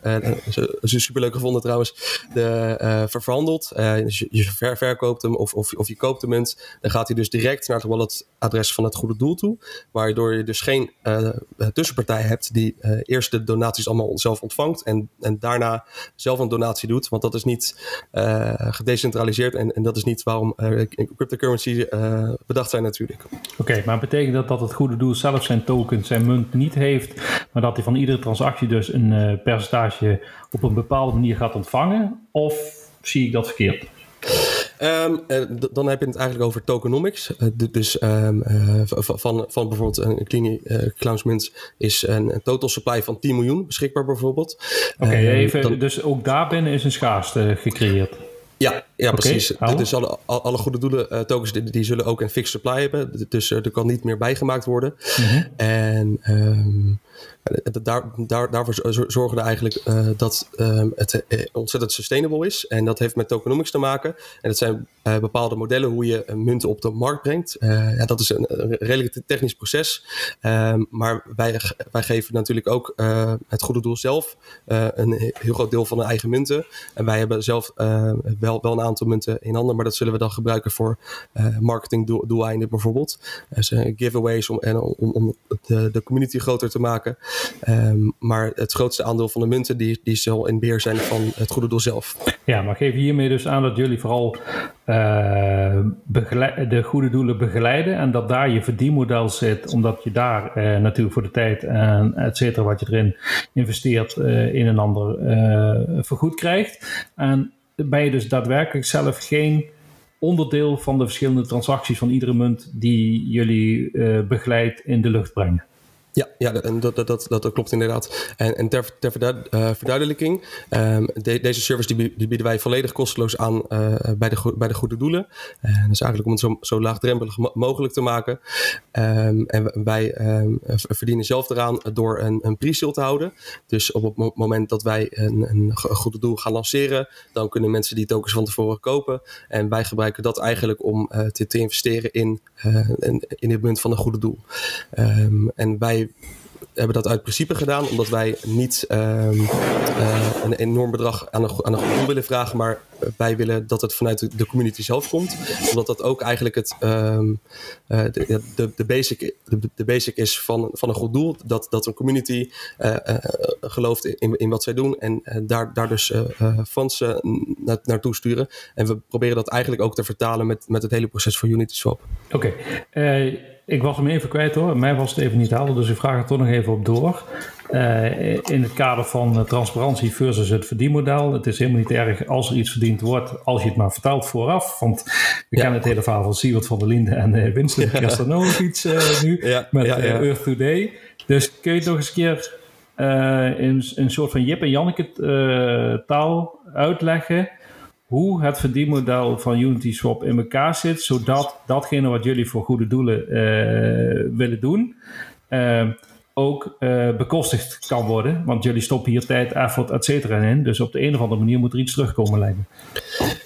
ze super leuk gevonden trouwens, de, verhandelt, dus je, je ver, verkoopt hem of, of, of je koopt de munt, dan gaat hij dus direct naar het walletadres van het goede doel toe. Waardoor je dus geen tussenpartij hebt die uh, eerst de donaties allemaal zelf ontvangt en, en daarna zelf een donatie doet. Want dat is niet uh, gedecentraliseerd en, en dat is niet waarom uh, cryptocurrency bedacht zijn natuurlijk. Oké, maar betekent dat dat het goede doel zelf zijn token, zijn munt niet heeft, maar dat hij van iedere transactie dus een percentage op een bepaalde manier gaat ontvangen? Of zie ik dat verkeerd? Um, dan heb je het eigenlijk over tokenomics. Uh, dus um, uh, van, van bijvoorbeeld een Clini Clownsmint is een, een, total supply van 10 miljoen beschikbaar bijvoorbeeld. Oké, okay, even, dus ook daarbinnen is een schaarste gecreëerd. Ja, ja precies. Dus alle, alle goede doelen tokens die, die, zullen ook een fixed supply hebben. Dus er kan niet meer bijgemaakt worden. Mm -hmm. En um, daar, daar, daarvoor zorgen we eigenlijk uh, dat um, het uh, ontzettend sustainable is. En dat heeft met tokenomics te maken. En dat zijn bepaalde modellen hoe je munten op de markt brengt. ja, dat is een, redelijk technisch proces. Um, maar wij, wij geven natuurlijk ook het goede doel zelf een heel groot deel van de eigen munten. En wij hebben zelf wel, wel een aantal munten in handen, maar dat zullen we dan gebruiken voor marketingdoeleinden bijvoorbeeld. Dus giveaways om, en om, om de, de community groter te maken. Um, maar het grootste aandeel van de munten die, die zal in beheer zijn van het goede doel zelf. Ja, maar geef hiermee dus aan dat jullie vooral uh, de goede doelen begeleiden en dat daar je verdienmodel zit, omdat je daar uh, natuurlijk voor de tijd en et cetera wat je erin investeert uh, in een ander vergoed krijgt. En ben je dus daadwerkelijk zelf geen onderdeel van de verschillende transacties van iedere munt die jullie begeleidt in de lucht brengen. Ja, ja dat, dat, dat, dat, klopt inderdaad. En, en ter, ter uh, verduidelijking, de, deze service die, die, bieden wij volledig kosteloos aan uh, bij, de, bij de goede doelen. Uh, dat is eigenlijk om het zo, zo laagdrempelig mogelijk te maken. Um, en wij um, verdienen zelf eraan door een, een pre-sale te houden. Dus op het moment dat wij een, een goede doel gaan lanceren, dan kunnen mensen die tokens van tevoren kopen. En wij gebruiken dat eigenlijk om te, te investeren in, in, in het munt van een goede doel. en wij hebben dat uit principe gedaan, omdat wij niet um, uh, een enorm bedrag aan een, aan een doel willen vragen, maar wij willen dat het vanuit de, community zelf komt. Omdat dat ook eigenlijk het, um, uh, de, de, basic, de, basic is van, van een goed doel. Dat, dat een community gelooft in, in wat zij doen en daar, daar dus funds na, naartoe sturen. En we proberen dat eigenlijk ook te vertalen met, met het hele proces van Uniswap. Oké. Okay. Ik was hem even kwijt hoor. Mij was het even niet helder, dus ik vraag er toch nog even op door. Uh, in het kader van transparantie versus het verdienmodel. Het is helemaal niet erg als er iets verdiend wordt, als je het maar vertelt vooraf. Want we kennen het hele verhaal van Siewert van der Linden en uh, Winston Kerstanovic uh, nu ja, met ja, ja. Earth Today. Dus kun je toch eens een keer in een soort van Jip en Janneke taal uitleggen hoe het verdienmodel van Uniswap in elkaar zit, zodat datgene wat jullie voor goede doelen uh, willen doen, uh, ook uh, bekostigd kan worden. Want jullie stoppen hier tijd, effort, et cetera in. Dus op de een of andere manier moet er iets terugkomen lijken.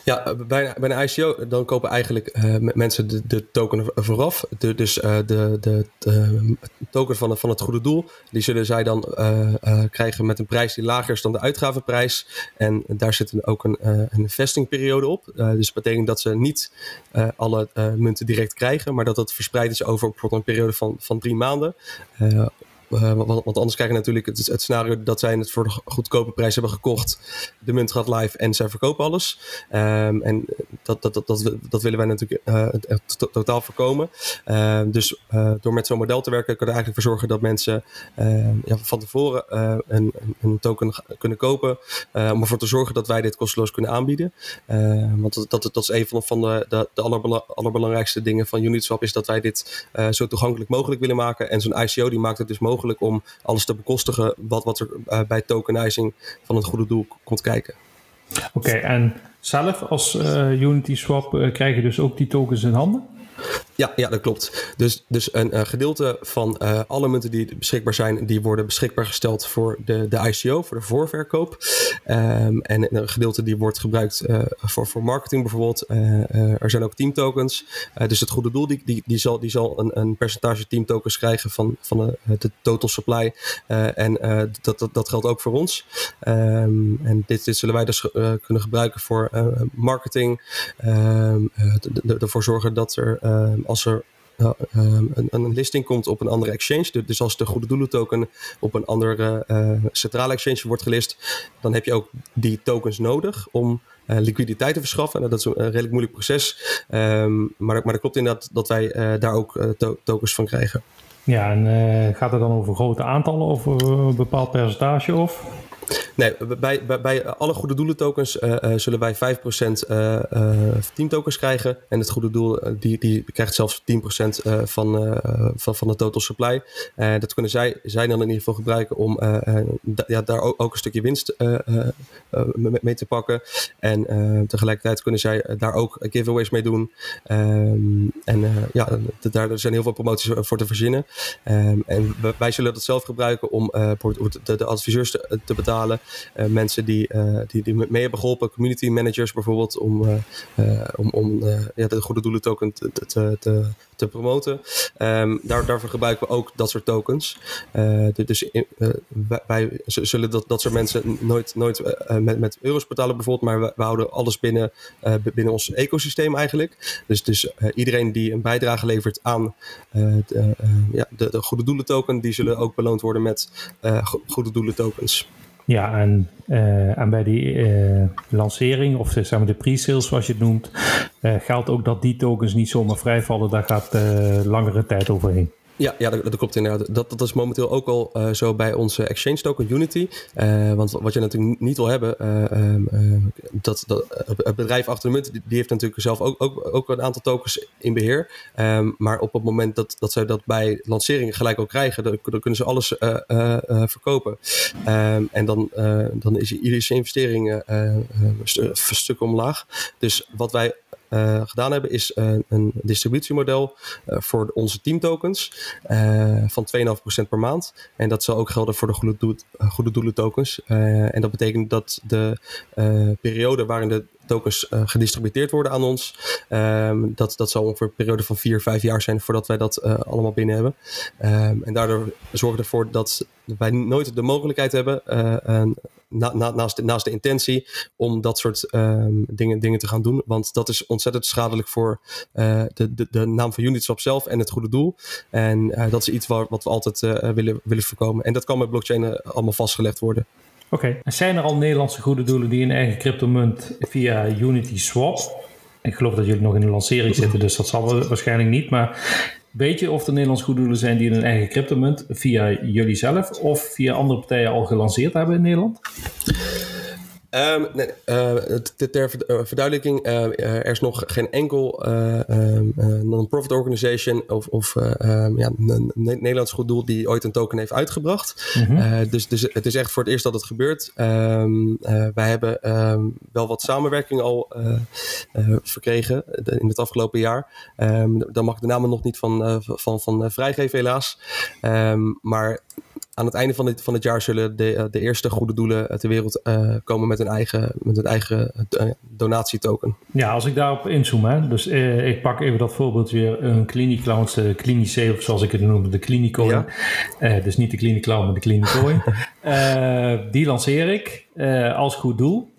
Ja, bij, bij een ICO dan kopen eigenlijk uh, mensen de, de, token vooraf. Dus de, de, de, token van, van het goede doel, die zullen zij dan krijgen met een prijs die lager is dan de uitgavenprijs. En daar zit ook een, een vestingperiode op. dus dat betekent dat ze niet alle munten direct krijgen, maar dat dat verspreid is over bijvoorbeeld een periode van, van drie maanden want, anders krijg je natuurlijk het, het, scenario dat zij het voor de goedkope prijs hebben gekocht. De munt gaat live en zij verkopen alles. Ehm, en dat, dat, dat, dat, dat willen wij natuurlijk totaal voorkomen. Ehm, dus door met zo'n model te werken, kunnen we eigenlijk voor zorgen dat mensen ja, van tevoren een, een, token kunnen kopen. om ervoor te zorgen dat wij dit kosteloos kunnen aanbieden. want dat, dat, dat is een van, van de, de, de allerbelangrijkste dingen van Uniswap, is dat wij dit zo toegankelijk mogelijk willen maken. En zo'n ICO die maakt het dus mogelijk om alles te bekostigen wat, wat er uh, bij tokenizing van het goede doel komt kijken. Oké, en zelf als uh, Unity Swap uh, krijg je dus ook die tokens in handen? Ja, ja, dat klopt. Dus, dus een, een gedeelte van uh, alle munten die beschikbaar zijn, die worden beschikbaar gesteld voor de, de ICO, voor de voorverkoop. Um, en een gedeelte die wordt gebruikt uh, voor, voor marketing bijvoorbeeld. Er zijn ook teamtokens. dus het goede doel die, die, die zal, die zal een, een percentage teamtokens krijgen van, van de, de total supply. en dat, dat, dat geldt ook voor ons. Um, en dit, dit zullen wij dus kunnen gebruiken voor marketing. Um, ervoor zorgen dat er Ehm, als er uh, een, een, listing komt op een andere exchange, dus als de goede doelen token op een andere uh, centrale exchange wordt gelist, dan heb je ook die tokens nodig om uh, liquiditeit te verschaffen. Dat is een, redelijk moeilijk proces, um, maar, maar dat klopt inderdaad dat wij daar ook to tokens van krijgen. Ja, en gaat het dan over grote aantallen of een bepaald percentage of? Nee, bij, bij, bij alle goede doelen tokens uh, uh, zullen wij 5% uh, team tokens krijgen. En het goede doel die, die krijgt zelfs 10% van, van, van de total supply. dat kunnen zij, zij dan in ieder geval gebruiken om ja, daar ook, ook, een stukje winst mee te pakken. En tegelijkertijd kunnen zij daar ook giveaways mee doen. Um, en ja, daar zijn heel veel promoties voor te verzinnen. Um, en wij zullen dat zelf gebruiken om de, de adviseurs te, te betalen uh, mensen die, uh, die, die mee hebben geholpen, community managers bijvoorbeeld, om, uh, om, om ja, de goede doelen token te, te, te, te promoten. Um, daar, daarvoor gebruiken we ook dat soort tokens. dus wij, zullen dat, dat soort mensen nooit, nooit met, met euro's betalen bijvoorbeeld, maar we, we houden alles binnen, binnen ons ecosysteem eigenlijk. Dus, dus iedereen die een bijdrage levert aan de, ja, de, de goede doelen token, die zullen ook beloond worden met goede doelen tokens. Ja, en, uh, en bij die uh, lancering, of zeg maar de pre-sales zoals je het noemt, geldt ook dat die tokens niet zomaar vrijvallen. Daar gaat langere tijd overheen. Ja, ja dat, dat, klopt inderdaad. Dat, dat is momenteel ook al uh, zo bij onze exchange token Unity. Uh, want wat je natuurlijk niet wil hebben, uh, dat, dat, het bedrijf achter de munt, die, heeft natuurlijk zelf ook, ook, ook een aantal tokens in beheer. Um, maar op het moment dat, dat zij dat bij lanceringen gelijk ook krijgen, dan, dan kunnen ze alles verkopen. En dan, dan is iedere investering een stuk omlaag. Dus wat wij uh, gedaan hebben, is uh, een distributiemodel uh, voor onze teamtokens van 2,5% per maand. En dat zal ook gelden voor de goede, doel, goede doelen tokens. en dat betekent dat de periode waarin de tokens uh, gedistributeerd worden aan ons. Um, dat, dat zal ongeveer een periode van vier, vijf jaar zijn voordat wij dat uh, allemaal binnen hebben. Um, en daardoor zorgen we ervoor dat wij nooit de mogelijkheid hebben, uh, na, na, naast, de, naast de intentie, om dat soort um, dingen, dingen te gaan doen. Want dat is ontzettend schadelijk voor de, de, de naam van Unitswap zelf en het goede doel. En dat is iets waar, wat we altijd willen, willen voorkomen. En dat kan met blockchain allemaal vastgelegd worden. Oké, zijn er al Nederlandse goede doelen die een eigen cryptomunt via Unity Swap? Ik geloof dat jullie nog in de lancering zitten, dus dat zal waarschijnlijk niet. Maar weet je of er Nederlandse goede doelen zijn die een eigen cryptomunt via jullie zelf of via andere partijen al gelanceerd hebben in Nederland? Um, nee, uh, ter eh, verduidelijking, uh, er is nog geen enkel um, non-profit organization of, of um, ja, een Nederlands goed doel die ooit een token heeft uitgebracht. Mm -hmm. dus, dus het is echt voor het eerst dat het gebeurt. wij hebben wel wat samenwerking al verkregen in het afgelopen jaar. daar mag ik de namen nog niet van, van, van vrijgeven helaas. maar aan het einde van dit, van het jaar zullen de, eh, de eerste goede doelen ter wereld uh, komen met een eigen, met een eigen uh, donatietoken. Ja, als ik daarop inzoom, hè, dus uh, ik pak even dat voorbeeld weer, een Cliniclounge, de Clinice, of zoals ik het noem, de Clinicoin. Ja. dus niet de Cliniclown, maar de Clinicoin. die lanceer ik als goed doel.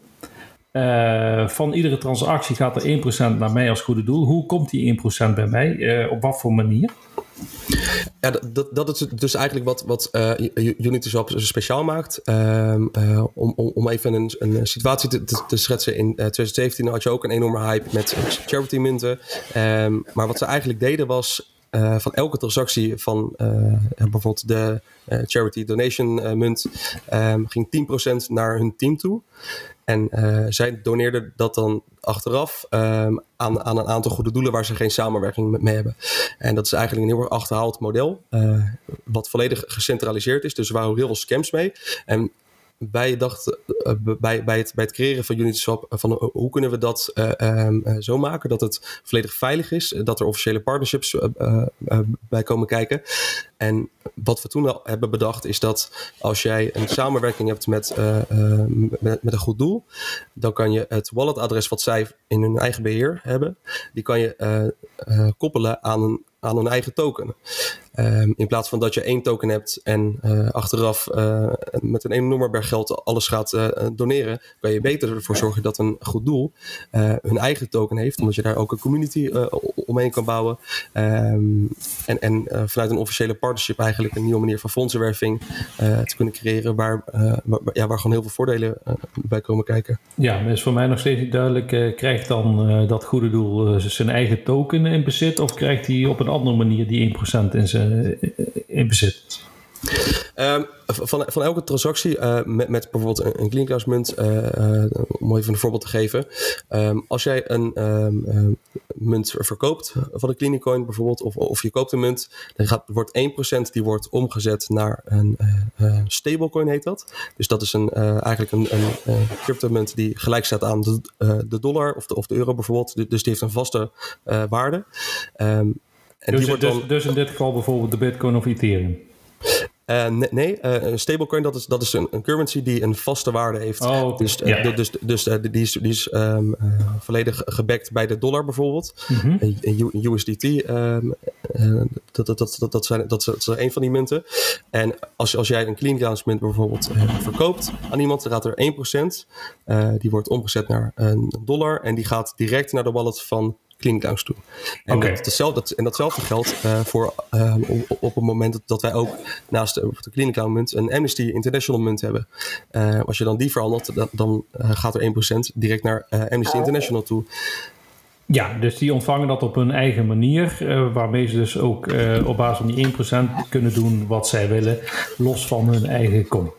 van iedere transactie gaat er 1% naar mij als goede doel. Hoe komt die 1% bij mij? op wat voor manier? Ja, dat, dat is dus eigenlijk wat, wat uh, Uniswap speciaal maakt. Um, uh, om, om even een, een situatie te, te, schetsen. In 2017 had je ook een enorme hype met charity munten. Um, maar wat ze eigenlijk deden was uh, van elke transactie van uh, bijvoorbeeld de uh, charity donation munt um, ging 10% naar hun team toe. En zij doneerden dat dan achteraf um, aan, aan een aantal goede doelen waar ze geen samenwerking mee hebben. En dat is eigenlijk een heel erg achterhaald model, wat volledig gecentraliseerd is. Dus er waren heel veel scams mee. En wij dachten uh, bij, bij, het, bij het creëren van Uniswap van uh, hoe kunnen we dat um, zo maken dat het volledig veilig is, dat er officiële partnerships bij komen kijken. En wat we toen al hebben bedacht is dat als jij een samenwerking hebt met, met, met, een goed doel, dan kan je het walletadres wat zij in hun eigen beheer hebben, die kan je koppelen aan een aan een eigen token. Um, in plaats van dat je één token hebt en uh, achteraf uh, met een enorme berg geld alles gaat uh, doneren, kan je beter ervoor zorgen dat een goed doel hun eigen token heeft, omdat je daar ook een community omheen kan bouwen. Um, en en vanuit een officiële partnership eigenlijk een nieuwe manier van fondsenwerving te kunnen creëren, waar, ja, waar gewoon heel veel voordelen bij komen kijken. Ja, maar is voor mij nog steeds niet duidelijk, krijgt dan dat goede doel zijn eigen token in bezit of krijgt hij op een andere manier die 1% in zijn eh, in bezit? Um, van, van elke transactie uh, met, met bijvoorbeeld een, een clean munt, uh, om even een voorbeeld te geven. Um, als jij een um, munt verkoopt van een cleaning coin bijvoorbeeld, of, of je koopt een munt, dan gaat, wordt 1% die wordt omgezet naar een stablecoin heet dat. Dus dat is een, eigenlijk een, een crypto munt die gelijk staat aan de, de dollar of de, of de euro bijvoorbeeld. Dus die heeft een vaste waarde. En dus, die wordt dus, dan, dus in dit geval bijvoorbeeld de Bitcoin of Ethereum? Uh, nee, uh, een stablecoin dat is, dat is een, een, currency die een vaste waarde heeft. Oh, dus uh, ja. dus, dus die is, die is um, volledig gebackt bij de dollar bijvoorbeeld. Mm -hmm. USDT, um, dat, dat, dat, dat, zijn, dat, is een van die munten. En als, als jij een clean grounds munt bijvoorbeeld verkoopt aan iemand, dan gaat er 1%. die wordt omgezet naar een dollar en die gaat direct naar de wallet van Clean toe. En, okay. dat, datzelfde, en datzelfde geldt uh, voor uh, op, op, het moment dat wij ook naast de, de Clean munt een Amnesty International munt hebben. Uh, als je dan die verhandelt, dan, dan gaat er 1% direct naar Amnesty International toe. Ja, dus die ontvangen dat op hun eigen manier, uh, waarmee ze dus ook uh, op basis van die 1% kunnen doen wat zij willen, los van hun eigen kom.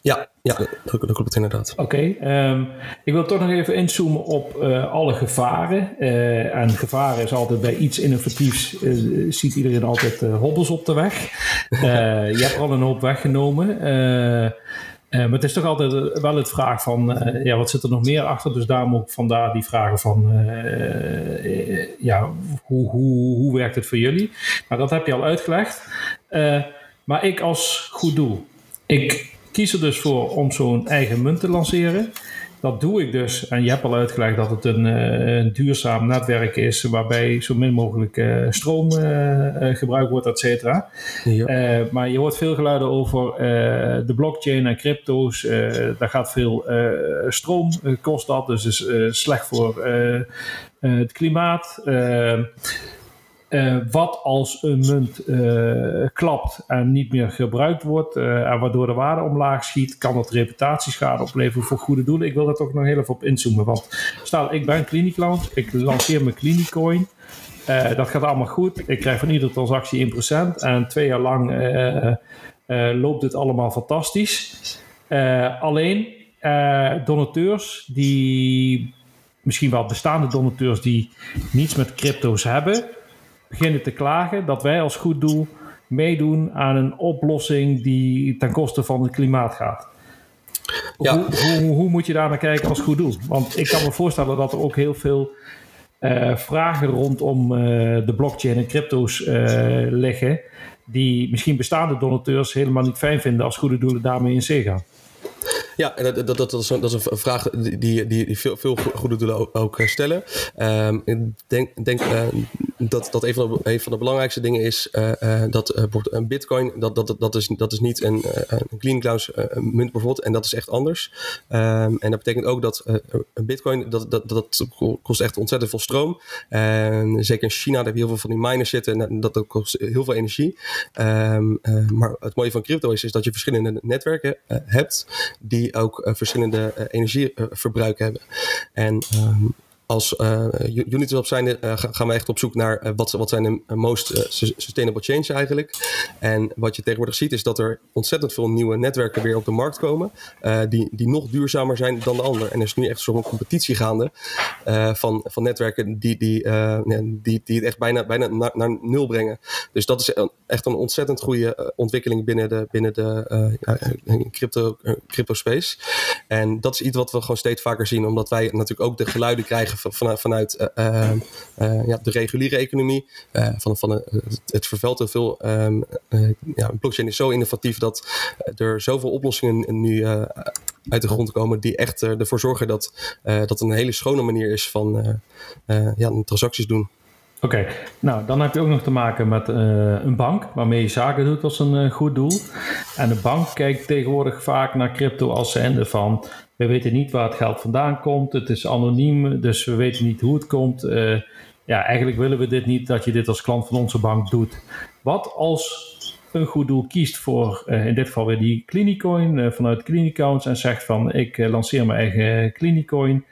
Ja, ja dat, dat klopt inderdaad. Oké, um, ik wil toch nog even inzoomen op uh, alle gevaren. Uh, en gevaren is altijd bij iets innovatiefs, uh, ziet iedereen altijd hobbels op de weg. je hebt al een hoop weggenomen. maar het is toch altijd wel het vraag van, ja, wat zit er nog meer achter? Dus daarom ook vandaar die vragen van, ja, hoe, hoe, hoe werkt het voor jullie? Nou, dat heb je al uitgelegd. maar ik als goed doel, ik kies er dus voor om zo'n eigen munt te lanceren. Dat doe ik dus, en je hebt al uitgelegd dat het een, een duurzaam netwerk is waarbij zo min mogelijk uh, stroom uh, gebruikt wordt, et cetera. Ja. maar je hoort veel geluiden over de blockchain en crypto's. daar gaat veel stroom, kost dat, dus is slecht voor het klimaat. Uh, wat als een munt uh, klapt en niet meer gebruikt wordt, uh, en waardoor de waarde omlaag schiet, kan dat reputatieschade opleveren voor goede doelen. Ik wil daar toch nog heel even op inzoomen. Want stel, ik ben Clinic Lounge, ik lanceer mijn Clinicoin. dat gaat allemaal goed. Ik krijg van iedere transactie 1% en twee jaar lang loopt dit allemaal fantastisch. alleen donateurs die misschien wel bestaande donateurs die niets met crypto's hebben, beginnen te klagen dat wij als goed doel meedoen aan een oplossing die ten koste van het klimaat gaat. Ja. Hoe, hoe, hoe, moet je daar naar kijken als goed doel? Want ik kan me voorstellen dat er ook heel veel uh, vragen rondom uh, de blockchain en crypto's uh, liggen, die misschien bestaande donateurs helemaal niet fijn vinden als goede doelen daarmee in zee gaan. Ja, dat, dat, dat, is, een, dat is een vraag die, die, die veel, veel goede doelen ook, ook stellen. Um, ik denk, denk uh, dat, dat een, van de, een van de belangrijkste dingen is uh, uh, dat een bitcoin, dat, dat, dat, is, dat is niet een, een clean clowns munt bijvoorbeeld. En dat is echt anders. Um, en dat betekent ook dat een bitcoin, dat, dat, dat kost echt ontzettend veel stroom. En zeker in China, daar heb je heel veel van die miners zitten. En dat, dat kost heel veel energie. Um, maar het mooie van crypto is, is dat je verschillende netwerken hebt die ook verschillende energieverbruik hebben. En um, als uh, Unity op zijn, uh, gaan we echt op zoek naar uh, wat, wat zijn de most sustainable change eigenlijk. En wat je tegenwoordig ziet is dat er ontzettend veel nieuwe netwerken weer op de markt komen. die, die nog duurzamer zijn dan de ander. En er is nu echt zo'n competitie gaande van, van netwerken die, die, die, die het echt bijna, bijna naar, naar nul brengen. Dus dat is echt een ontzettend goede ontwikkeling binnen de, binnen de crypto, crypto space. En dat is iets wat we gewoon steeds vaker zien. Omdat wij natuurlijk ook de geluiden krijgen vanuit, vanuit uh, uh, ja, de reguliere economie. van, van, het, vervuilt heel veel. Um, ja, blockchain is zo innovatief dat er zoveel oplossingen nu uit de grond komen die echt ervoor zorgen dat dat een hele schone manier is van ja, transacties doen. Oké, nou dan heb je ook nog te maken met een bank waarmee je zaken doet als een goed doel. En de bank kijkt tegenwoordig vaak naar crypto als zijnde van we weten niet waar het geld vandaan komt, het is anoniem, dus we weten niet hoe het komt. Uh, ja, eigenlijk willen we dit niet dat je dit als klant van onze bank doet. Wat als een goed doel kiest voor in dit geval weer die Clinicoin vanuit Clinicounts en zegt van ik lanceer mijn eigen Clinicoin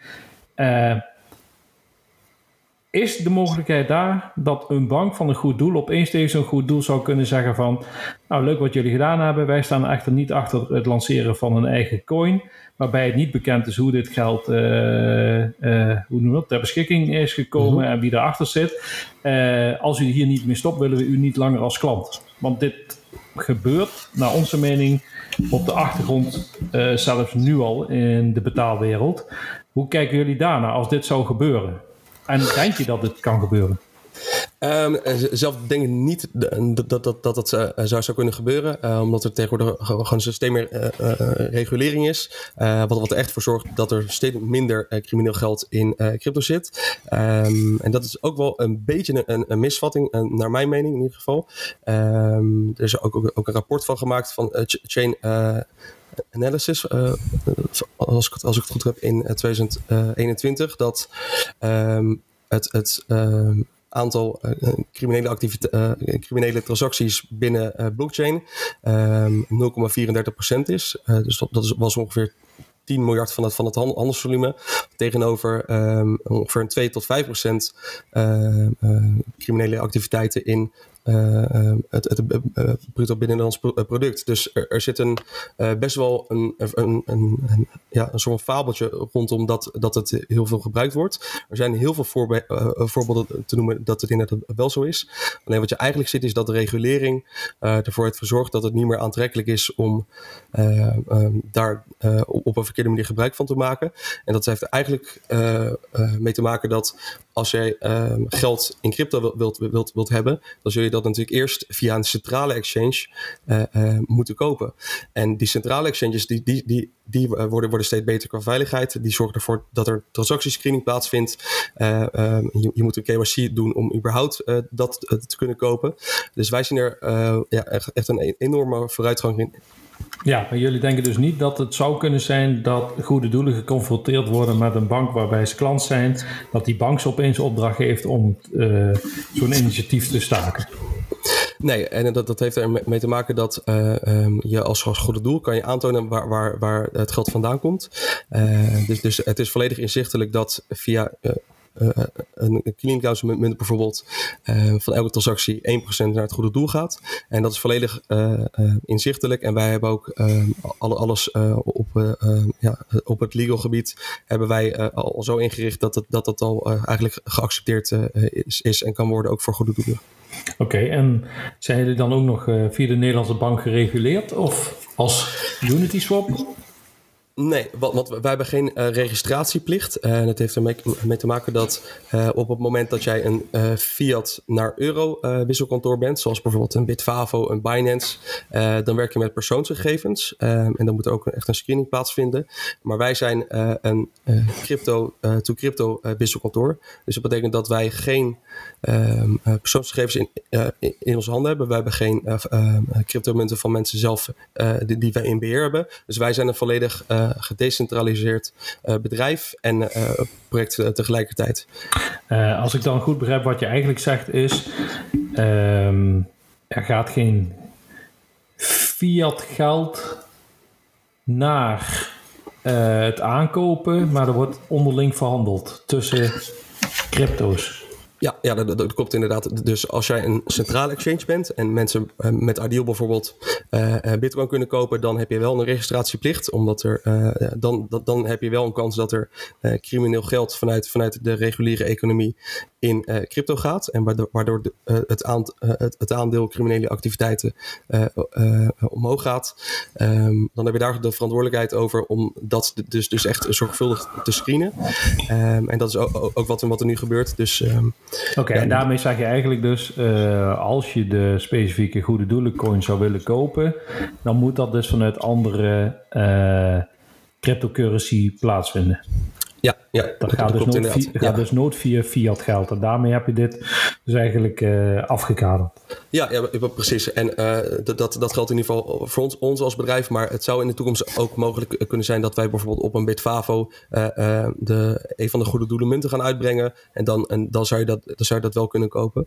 is de mogelijkheid daar dat een bank van een goed doel opeens tegen zo'n goed doel zou kunnen zeggen van nou leuk wat jullie gedaan hebben, wij staan echter niet achter het lanceren van een eigen coin, waarbij het niet bekend is hoe dit geld uh, uh, hoe noem dat, ter beschikking is gekomen mhm. en wie erachter zit. Uh, als u hier niet mee stopt, willen we u niet langer als klant. Want dit gebeurt naar onze mening op de achtergrond zelfs nu al in de betaalwereld. Hoe kijken jullie daarnaar als dit zou gebeuren? En denk je dat dit kan gebeuren? Um, zelf denk ik niet dat dat, dat, dat, uh, zou, zou kunnen gebeuren. Uh, omdat er tegenwoordig gewoon een systeem meer uh, regulering is. wat, wat er echt voor zorgt dat er steeds minder crimineel geld in crypto zit. Um, en dat is ook wel een beetje een, een misvatting, naar mijn mening in ieder geval. Um, er is ook, ook, ook, een rapport van gemaakt van Chain Analysis, als, ik, als ik het goed heb, in 2021. Dat het, het aantal uh, criminele, activiteiten, uh, criminele transacties binnen blockchain um, ehm, 0,34% is. dus dat, dat was ongeveer 10 miljard van het, van het handelsvolume. Tegenover um, ongeveer een 2 tot 5 procent uh, criminele activiteiten in uh, het, het uh, bruto binnenlands product. Dus er, zit een, best wel een, een, een, ja, een soort fabeltje rondom dat, dat het heel veel gebruikt wordt. Er zijn heel veel voorbe voorbeelden te noemen dat het inderdaad wel zo is. Alleen wat je eigenlijk ziet is dat de regulering ervoor heeft gezorgd dat het niet meer aantrekkelijk is om daar op een verkeerde manier gebruik van te maken. En dat heeft er eigenlijk mee te maken dat als jij ehm, geld in crypto wilt, wilt, wilt, hebben, dan zul je dat natuurlijk eerst via een centrale exchange uh, moeten kopen. En die centrale exchanges, die, die, die, die worden, worden steeds beter qua veiligheid. Die zorgen ervoor dat er transactiescreening plaatsvindt. Uh, je, je, moet een KYC doen om überhaupt dat te kunnen kopen. Dus wij zien er ja, echt, echt een enorme vooruitgang in, ja, maar jullie denken dus niet dat het zou kunnen zijn dat goede doelen geconfronteerd worden met een bank waarbij ze klant zijn, dat die bank ze opeens opdracht geeft om uh, zo'n initiatief te staken. Nee, en dat, dat heeft ermee te maken dat uh, um, je als, goede doel kan je aantonen waar, waar, waar het geld vandaan komt. Uh, dus, dus het is volledig inzichtelijk dat via uh, een clean munt bijvoorbeeld uh, van elke transactie 1% naar het goede doel gaat. En dat is volledig inzichtelijk. En wij hebben ook alle, alles op, ja, op het legal gebied hebben wij al zo ingericht dat het, dat het al eigenlijk geaccepteerd is, is en kan worden ook voor goede doelen. Oké, en zijn jullie dan ook nog via de Nederlandse bank gereguleerd of als Unity Swap? Nee, want, wij hebben geen uh, registratieplicht. En uh, dat heeft ermee mee te maken dat uh, op het moment dat jij een fiat naar euro wisselkantoor bent, zoals bijvoorbeeld een Bitfavo, een Binance, dan werk je met persoonsgegevens. en dan moet er ook echt een screening plaatsvinden. Maar wij zijn een crypto-to-crypto wisselkantoor. Dus dat betekent dat wij geen ehm, persoonsgegevens in, in, in, onze handen hebben. Wij hebben geen cryptomunten van mensen zelf die, die wij in beheer hebben. Dus wij zijn een volledig gedecentraliseerd uh, bedrijf en uh, project tegelijkertijd. Als ik dan goed begrijp wat je eigenlijk zegt is, ehm, er gaat geen fiat geld naar het aankopen, maar er wordt onderling verhandeld tussen crypto's. Ja, ja dat, dat, klopt inderdaad. Dus als jij een centrale exchange bent en mensen uh, met Ideal bijvoorbeeld uh, Bitcoin kunnen kopen, dan heb je wel een registratieplicht. Omdat er dan, dan heb je wel een kans dat er crimineel geld vanuit, vanuit de reguliere economie in crypto gaat. En waardoor, waardoor de, het, aand, het, het, aandeel criminele activiteiten omhoog gaat. Um, dan heb je daar de verantwoordelijkheid over om dat dus, dus echt zorgvuldig te screenen. Um, en dat is ook, ook wat, wat, er nu gebeurt. Dus um, Oké, en daarmee zeg je eigenlijk dus, als je de specifieke goede doelencoin zou willen kopen, dan moet dat dus vanuit andere cryptocurrency plaatsvinden. Ja, ja dat, gaat, dus nooit, via, ja. gaat dus via fiat geld. En daarmee heb je dit dus eigenlijk uh, afgekaderd. Ja, ja, precies. En uh, dat, dat geldt in ieder geval voor ons, ons als bedrijf. Maar het zou in de toekomst ook mogelijk kunnen zijn dat wij bijvoorbeeld op een Bitfavo uh, de, een van de goede doelen munten gaan uitbrengen. En dan, en dan, zou, je dat, dan zou je dat wel kunnen kopen.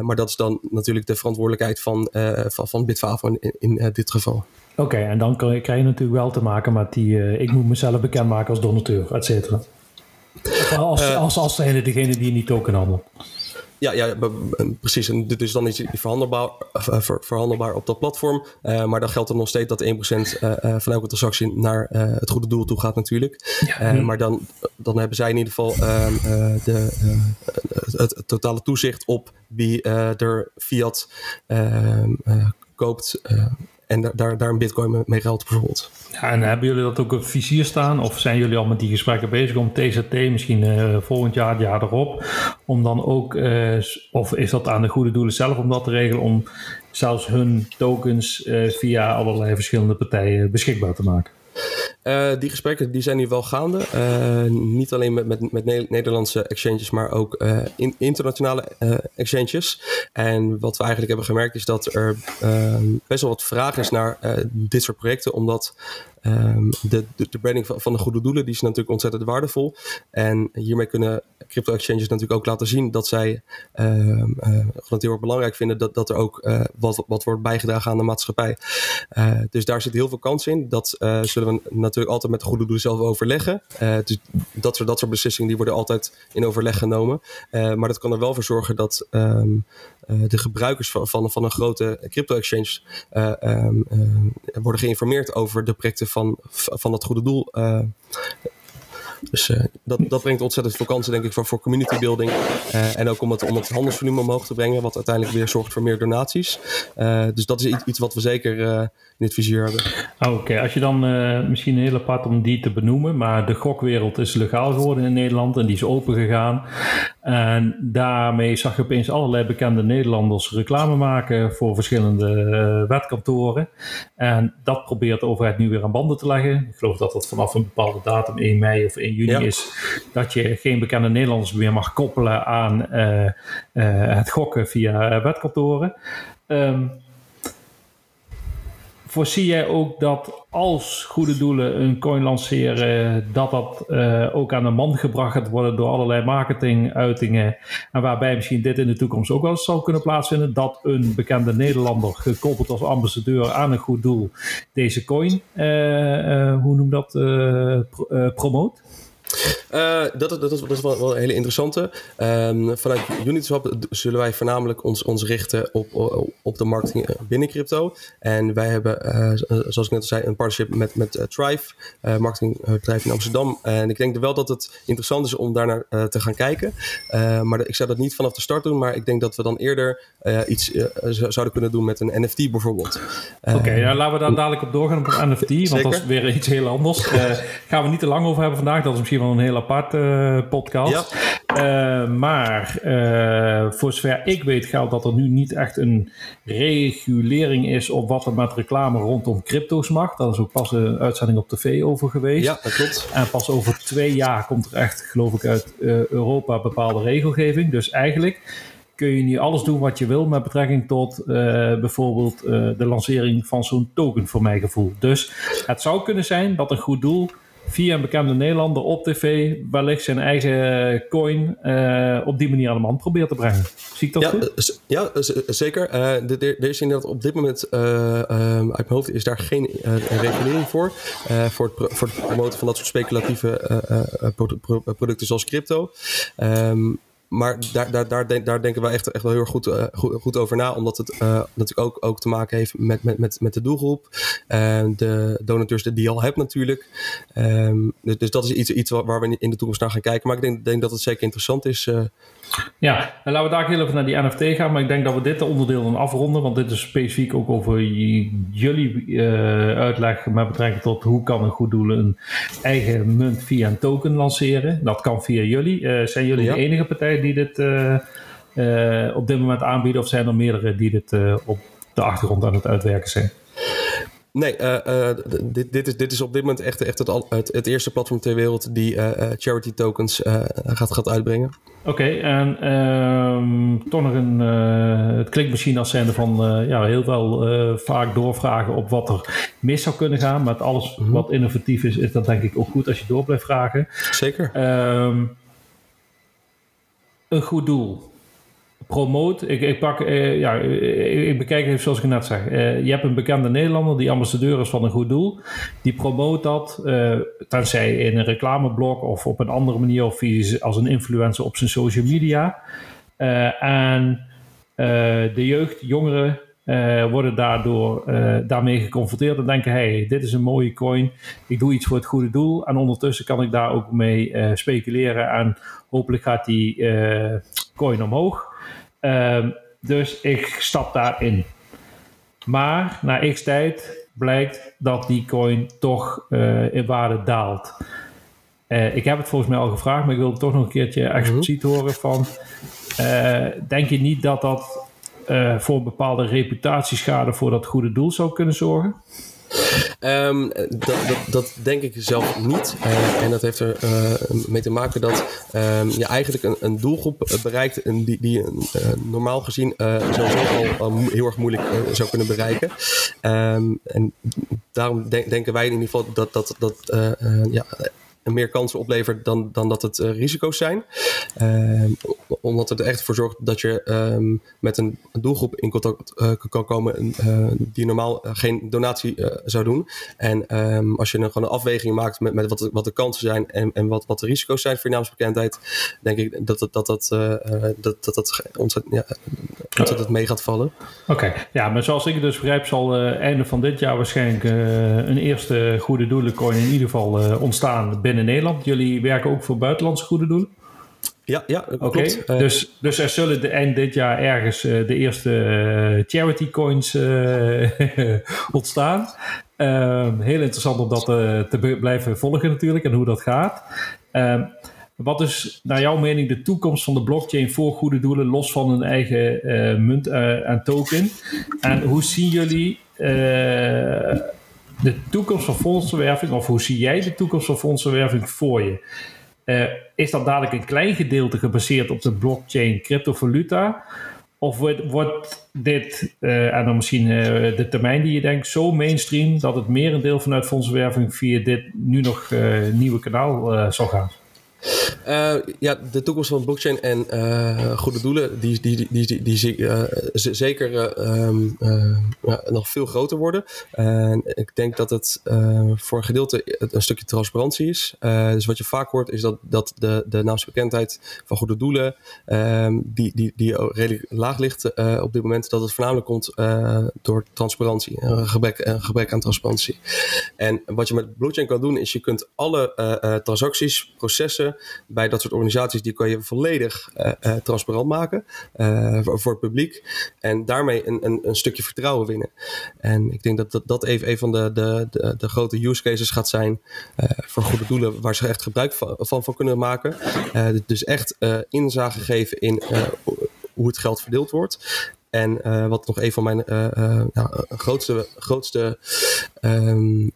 maar dat is dan natuurlijk de verantwoordelijkheid van, van, van Bitfavo in, in dit geval. Oké, okay, en dan krijg je natuurlijk wel te maken met die... ik moet mezelf bekendmaken als donateur, et cetera. Als, uh, als, als zijnde degene die niet token handelt. Ja, ja, precies. En dus dan is het verhandelbaar, ver, verhandelbaar op dat platform. Uh, maar dan geldt er nog steeds dat 1% uh, van elke transactie naar het goede doel toe gaat natuurlijk. Ja. Uh, maar dan, dan hebben zij in ieder geval de, het, het, totale toezicht op wie er fiat koopt en daar, daar een bitcoin mee geldt bijvoorbeeld. Ja, en hebben jullie dat ook op vizier staan? Of zijn jullie al met die gesprekken bezig om TZT misschien uh, volgend jaar, het jaar erop, om dan ook, uh, of is dat aan de goede doelen zelf om dat te regelen, om zelfs hun tokens uh, via allerlei verschillende partijen beschikbaar te maken? Uh, die gesprekken die zijn nu wel gaande. Uh, niet alleen met, met, met Nederlandse exchanges, maar ook in, internationale exchanges. En wat we eigenlijk hebben gemerkt is dat er best wel wat vraag is naar dit soort projecten, omdat Um, de, de, branding van, van, de goede doelen die is natuurlijk ontzettend waardevol. En hiermee kunnen crypto exchanges natuurlijk ook laten zien dat zij um, heel erg belangrijk vinden dat, dat er ook uh, wat, wat wordt bijgedragen aan de maatschappij. Uh, dus daar zit heel veel kans in. Dat zullen we natuurlijk altijd met de goede doelen zelf overleggen. dus dat soort, dat soort beslissingen die worden altijd in overleg genomen. maar dat kan er wel voor zorgen dat um, de gebruikers van, van, van, een grote crypto exchange worden geïnformeerd over de projecten van, van dat goede doel. Dus dat, dat brengt ontzettend veel kansen, denk ik, voor, voor community building. En ook om het, om het handelsvolume omhoog te brengen, wat uiteindelijk weer zorgt voor meer donaties. Dus dat is iets, iets wat we zeker in het vizier hebben. Oh, Oké, als je dan misschien heel apart om die te benoemen, maar de gokwereld is legaal geworden in Nederland en die is open gegaan. En daarmee zag je opeens allerlei bekende Nederlanders reclame maken voor verschillende wetkantoren. En dat probeert de overheid nu weer aan banden te leggen. Ik geloof dat dat vanaf een bepaalde datum, 1 mei of 1 juni, ja. is dat je geen bekende Nederlanders meer mag koppelen aan uh, uh, het gokken via wetkantoren. Um, voorzie jij ook dat als goede doelen een coin lanceren, dat dat uh, ook aan de man gebracht gaat worden door allerlei marketinguitingen. En waarbij misschien dit in de toekomst ook wel eens zal kunnen plaatsvinden, dat een bekende Nederlander gekoppeld als ambassadeur aan een goed doel deze coin, uh, uh, hoe noem dat, pro promoot? Uh, dat, dat, dat, is wel, wel een hele interessante. Um, vanuit Uniswap zullen wij voornamelijk ons, ons richten op, op de marketing binnen crypto. En wij hebben, uh, zoals ik net al zei, een partnership met, met uh, Thrive, marketingbedrijf in Amsterdam. En ik denk wel dat het interessant is om daar naar te gaan kijken. maar ik zou dat niet vanaf de start doen, maar ik denk dat we dan eerder iets zouden kunnen doen met een NFT bijvoorbeeld. Oké, ja, laten we daar dadelijk op doorgaan op een NFT, want dat is weer iets heel anders. gaan we niet te lang over hebben vandaag, dat is misschien wel een heel aparte uh, podcast. Ja. Uh, maar uh, voor zover ik weet geldt dat er nu niet echt een regulering is op wat er met reclame rondom crypto's mag. Dat is ook pas een uitzending op tv over geweest. Ja, dat klopt. En pas over twee jaar komt er echt, geloof ik, uit Europa bepaalde regelgeving. Dus eigenlijk kun je niet alles doen wat je wil met betrekking tot bijvoorbeeld de lancering van zo'n token, voor mijn gevoel. Dus het zou kunnen zijn dat een goed doel via een bekende Nederlander op tv wellicht zijn eigen coin uh, op die manier aan de man probeert te brengen. Zie ik dat ja, goed? Ja, zeker. Uh, er is inderdaad op dit moment, uh, uit mijn hoofd, is daar geen regulering voor. voor, het voor het promoten van dat soort speculatieve producten zoals crypto. Um, maar daar, daar, daar, daar denken wij echt, echt wel heel erg goed, uh, goed, goed, over na. Omdat het uh, natuurlijk ook, ook te maken heeft met, met, met, met de doelgroep. Uh, de donateurs die je al hebt natuurlijk. Um, dus, dus dat is iets, iets waar we in de toekomst naar gaan kijken. Maar ik denk, denk dat het zeker interessant is. Ja, en laten we daar heel even naar die NFT gaan. Maar ik denk dat we dit onderdeel dan afronden. Want dit is specifiek ook over jullie uh, uitleg met betrekking tot hoe kan een goed doel een eigen munt via een token lanceren. Dat kan via jullie. Uh, zijn jullie ja. de enige partij die dit uh, op dit moment aanbieden? Of zijn er meerdere die dit op de achtergrond aan het uitwerken zijn? Nee, uh, uh, dit, dit, is, dit is op dit moment echt, echt het, het, het eerste platform ter wereld die uh, charity tokens gaat, gaat uitbrengen. Oké, okay, en um, toch nog een, het klinkt misschien als zijnde van ja, heel veel vaak doorvragen op wat er mis zou kunnen gaan. Met alles mm -hmm. wat innovatief is, is dat denk ik ook goed als je door blijft vragen. Zeker. Um, een goed doel promoot. Ik, ik pak, uh, ja, ik, bekijk even zoals ik net zeg. Uh, je hebt een bekende Nederlander die ambassadeur is van een goed doel. Die promoot dat, uh, tenzij in een reclameblok of op een andere manier of als een influencer op zijn social media. en de jeugd, jongeren, worden daardoor daarmee geconfronteerd en denken: hey, dit is een mooie coin. Ik doe iets voor het goede doel. En ondertussen kan ik daar ook mee speculeren. En hopelijk gaat die coin omhoog. Um, dus ik stap daarin. Maar na x tijd blijkt dat die coin toch uh, in waarde daalt. Uh, ik heb het volgens mij al gevraagd, maar ik wil het toch nog een keertje expliciet mm -hmm. horen van... Uh, denk je niet dat dat voor een bepaalde reputatieschade voor dat goede doel zou kunnen zorgen? Um, dat, dat, dat, denk ik zelf niet. Uh, en dat heeft er uh, mee te maken dat um, je eigenlijk een, een doelgroep bereikt die, die normaal gezien sowieso al, heel erg moeilijk zou kunnen bereiken. Um, en daarom denk, denken wij in ieder geval dat, dat, dat ja, meer kansen oplevert dan, dan dat het uh, risico's zijn. Uh, omdat het er echt voor zorgt dat je um, met een doelgroep in contact uh, kan komen die normaal geen donatie zou doen. En um, als je een, gewoon een afweging maakt met, met wat, de, wat de kansen zijn en, en wat, wat de risico's zijn voor naamsbekendheid, denk ik dat dat, dat, dat, dat, dat, dat ontzettend, ja, ontzettend mee gaat vallen. Oké, ja, maar zoals ik dus begrijp, zal einde van dit jaar waarschijnlijk een eerste goede doelencoin in ieder geval ontstaan binnen Nederland. Jullie werken ook voor buitenlandse goede doelen? Ja, ja oké. Okay. Uh, dus, dus er zullen de, eind dit jaar ergens uh, de eerste uh, charity coins ontstaan. Ehm, heel interessant om dat te blijven volgen natuurlijk en hoe dat gaat. Ehm, wat is naar jouw mening de toekomst van de blockchain voor goede doelen, los van een eigen munt en token? En hoe zien jullie de toekomst van fondsenwerving, of hoe zie jij de toekomst van fondsenwerving voor je? Uh, is dat dadelijk een klein gedeelte gebaseerd op de blockchain cryptovaluta? Of wordt, wordt dit, uh, en dan misschien uh, de termijn die je denkt, zo mainstream dat het merendeel vanuit fondsenwerving via dit nu nog nieuwe kanaal zal gaan? Uh, ja, de toekomst van blockchain en uh, goede doelen, die, die, die, die, die zie uh, zeker um, nog veel groter worden. En ik denk dat het voor een gedeelte een stukje transparantie is. dus wat je vaak hoort is dat, dat de, de naamsbekendheid van goede doelen, um, die, die, die redelijk laag ligt op dit moment, dat het voornamelijk komt door transparantie, een gebrek, een gebrek aan transparantie. En wat je met blockchain kan doen, is je kunt alle transacties, processen bij dat soort organisaties, die kan je volledig uh, uh, transparant maken uh, voor, het publiek. En daarmee een, een, een, stukje vertrouwen winnen. En ik denk dat dat, dat even een van de, de, de, grote use cases gaat zijn voor goede doelen waar ze echt gebruik van, van, kunnen maken. dus echt inzage geven in hoe het geld verdeeld wordt. En wat nog een van mijn ja, grootste, grootste um,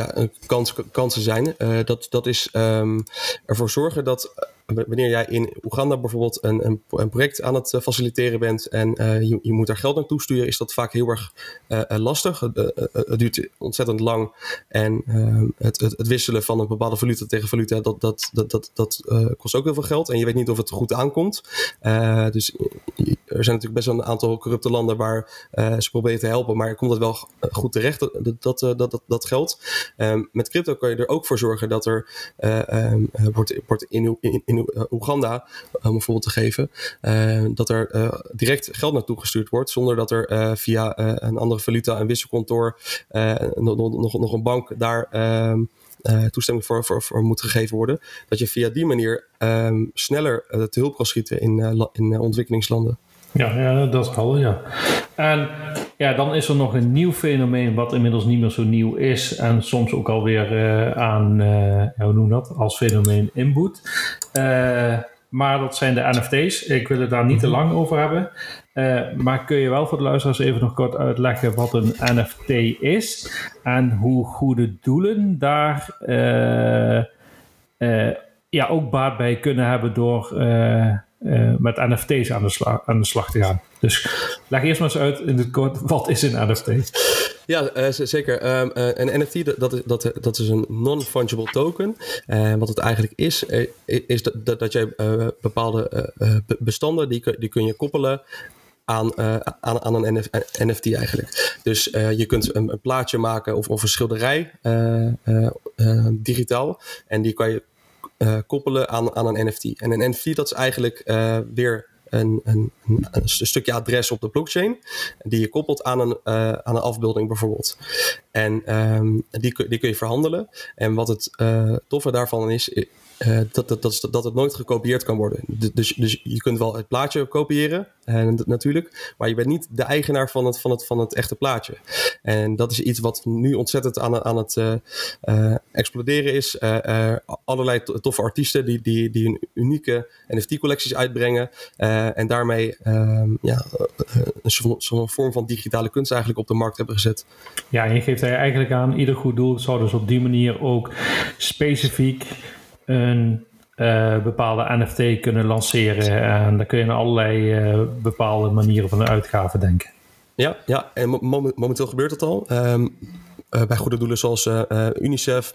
ja, kans, kansen zijn. dat, dat is um, ervoor zorgen dat wanneer jij in Oeganda bijvoorbeeld een, een, een project aan het eh, faciliteren bent en uh, je, je, moet daar geld naartoe sturen, is dat vaak heel erg uh, lastig. Het, het, duurt ontzettend lang en het, het, wisselen van een bepaalde valuta tegen valuta, dat, dat, dat, dat, dat kost ook heel veel geld en je weet niet of het goed aankomt. dus er zijn natuurlijk best wel een aantal corrupte landen waar ze proberen te helpen, maar komt het wel goed terecht, dat, dat, dat, dat, dat geld. Um, met crypto kan je er ook voor zorgen dat er um, wordt, wordt in, in, in eh, Oeganda, om een voorbeeld te geven, eh, dat er eh, direct geld naartoe gestuurd wordt, zonder dat er via een andere valuta, een wisselkantoor, nog, nog, nog een bank daar. Uh, toestemming voor, voor, voor, moet gegeven worden. Dat je via die manier uh, sneller te hulp kan schieten in, in ontwikkelingslanden. Ja, ja, dat is helder, ja. En ja, dan is er nog een nieuw fenomeen wat inmiddels niet meer zo nieuw is en soms ook alweer uh, aan, uh, hoe noem dat, als fenomeen inboet. Uh, maar dat zijn de NFT's. Ik wil het daar niet te mhm. lang over hebben. maar kun je wel voor de luisteraars even nog kort uitleggen wat een NFT is en hoe goede doelen daar ja, ook baat bij kunnen hebben door uh, met NFT's aan de, slag, aan de slag te gaan. Dus leg eerst maar eens uit in het kort, wat is een NFT? Ja, uh, zeker. Um, uh, een NFT, dat is, dat, dat is een non-fungible token. En wat het eigenlijk is, is dat, dat, jij bepaalde bestanden, die, die kun je koppelen aan, aan, aan een NFT eigenlijk. Dus je kunt een, een, plaatje maken of, of een schilderij digitaal. En die kan je uh, koppelen aan, aan een NFT. En een NFT dat is eigenlijk uh, weer een, een, een, stukje adres op de blockchain. Die je koppelt aan een, uh, aan een afbeelding bijvoorbeeld. En um, die, die kun je verhandelen. En wat het toffe daarvan is, uh, dat, dat, dat, dat het nooit gekopieerd kan worden. Dus, dus je kunt wel het plaatje kopiëren, uh, natuurlijk, maar je bent niet de eigenaar van het, van het, van het echte plaatje. En dat is iets wat nu ontzettend aan, aan het exploderen is. allerlei toffe artiesten die, die, die een unieke NFT-collecties uitbrengen en daarmee ehm, ja, een soort vorm van digitale kunst eigenlijk op de markt hebben gezet. Ja, en je geeft eigenlijk aan, ieder goed doel zou dus op die manier ook specifiek een uh, bepaalde NFT kunnen lanceren. En dan kun je naar allerlei uh, bepaalde manieren van de uitgave denken. Ja, ja en momenteel gebeurt dat al. Um, uh, bij goede doelen zoals UNICEF,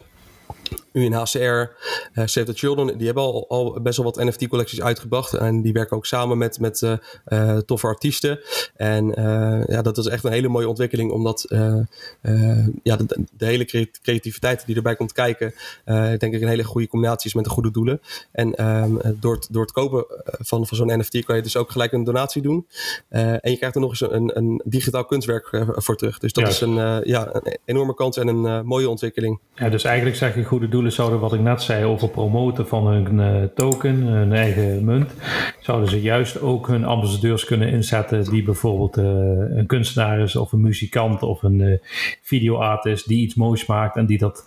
UNHCR, uh, eh, Save the Children, die hebben al, al best wel wat NFT-collecties uitgebracht. En die werken ook samen met, met uh, uh, toffe artiesten. En ja, dat is echt een hele mooie ontwikkeling, omdat ja, de, de, hele creativiteit die erbij komt kijken, denk ik een hele goede combinatie is met de goede doelen. En um, door, het, door het kopen van, van zo'n NFT kan je dus ook gelijk een donatie doen. en je krijgt er nog eens een, een digitaal kunstwerk voor terug. Dus dat is een, ja, een enorme kans en een mooie ontwikkeling. Ja, dus eigenlijk zeg je goede doelen zouden, wat ik net zei, over promoten van hun uh, token, hun eigen munt, zouden ze juist ook hun ambassadeurs kunnen inzetten die bijvoorbeeld uh, een kunstenaar is of een muzikant of een uh, videoartist die iets moois maakt en die dat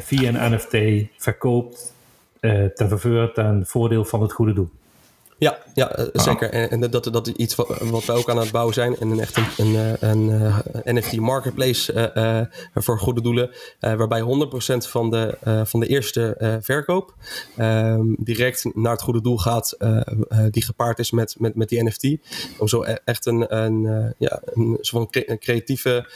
via een NFT verkoopt ten faveur ten voordeel van het goede doel. Ja, ja eh, zeker. En, en, dat, dat is iets wat, wat wij ook aan het bouwen zijn. En een echt een, een, een, een NFT marketplace uh, voor goede doelen. waarbij 100% van de, van de eerste verkoop ehm, direct naar het goede doel gaat. die gepaard is met, met, met die NFT. Om zo e-, echt een, een, ja, een creatieve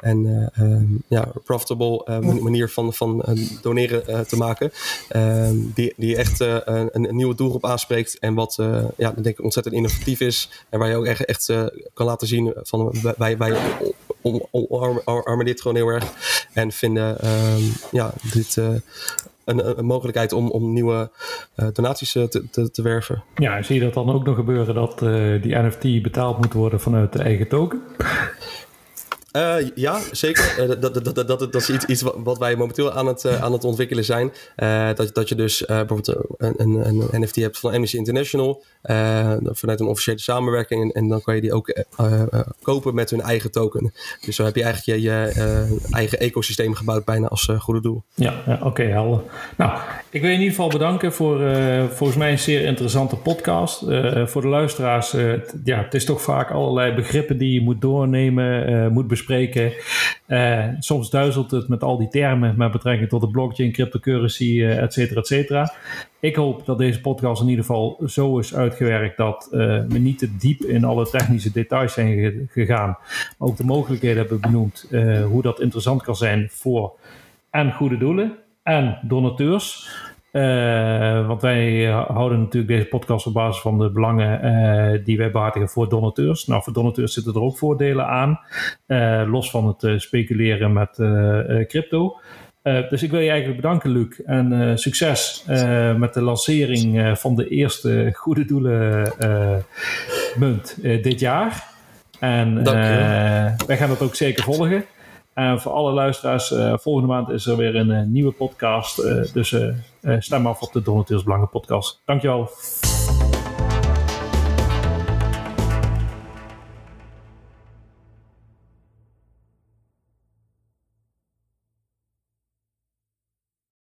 en um, ja, profitable manier van, van doneren te maken. Ehm, die, die echt een, een nieuwe doelgroep aanspreekt. En wat uh, ja, denk ik ontzettend innovatief is. En waar je ook echt, echt uh, kan laten zien van wij, wij omarmen dit gewoon heel erg. En vinden um, ja, dit uh, een, een, mogelijkheid om, om nieuwe donaties te, te, te, werven. Ja, zie je dat dan ook nog gebeuren dat die NFT betaald moet worden vanuit de eigen token? Uh, ja, zeker. Uh, dat, dat, dat, dat, dat is iets, iets wat wij momenteel aan het, uh, aan het ontwikkelen zijn. dat, dat je dus bijvoorbeeld een, een, een, NFT hebt van Amnesty International. vanuit een officiële samenwerking. En, en, dan kan je die ook kopen met hun eigen token. Dus zo heb je eigenlijk je, je eigen ecosysteem gebouwd bijna als goede doel. Ja, ja oké, okay, helder. Nou, ik wil je in ieder geval bedanken voor volgens mij een zeer interessante podcast. voor de luisteraars, ja, het is toch vaak allerlei begrippen die je moet doornemen, moet bespreken Uh, soms duizelt het met al die termen met betrekking tot de blockchain, cryptocurrency, uh, et cetera, et cetera. Ik hoop dat deze podcast in ieder geval zo is uitgewerkt dat uh, we niet te diep in alle technische details zijn gegaan. Maar ook de mogelijkheden hebben benoemd hoe dat interessant kan zijn voor en goede doelen en donateurs. Uh, want wij houden natuurlijk deze podcast op basis van de belangen uh, die wij behartigen voor donateurs. Nou, voor donateurs zitten er ook voordelen aan, uh, los van het speculeren met crypto. dus ik wil je eigenlijk bedanken, Luc. En succes met de lancering van de eerste goede doelen munt dit jaar. En wij gaan dat ook zeker volgen. En voor alle luisteraars, volgende maand is er weer een nieuwe podcast. Dus stem af op de Donateurs Belangen podcast. Dankjewel.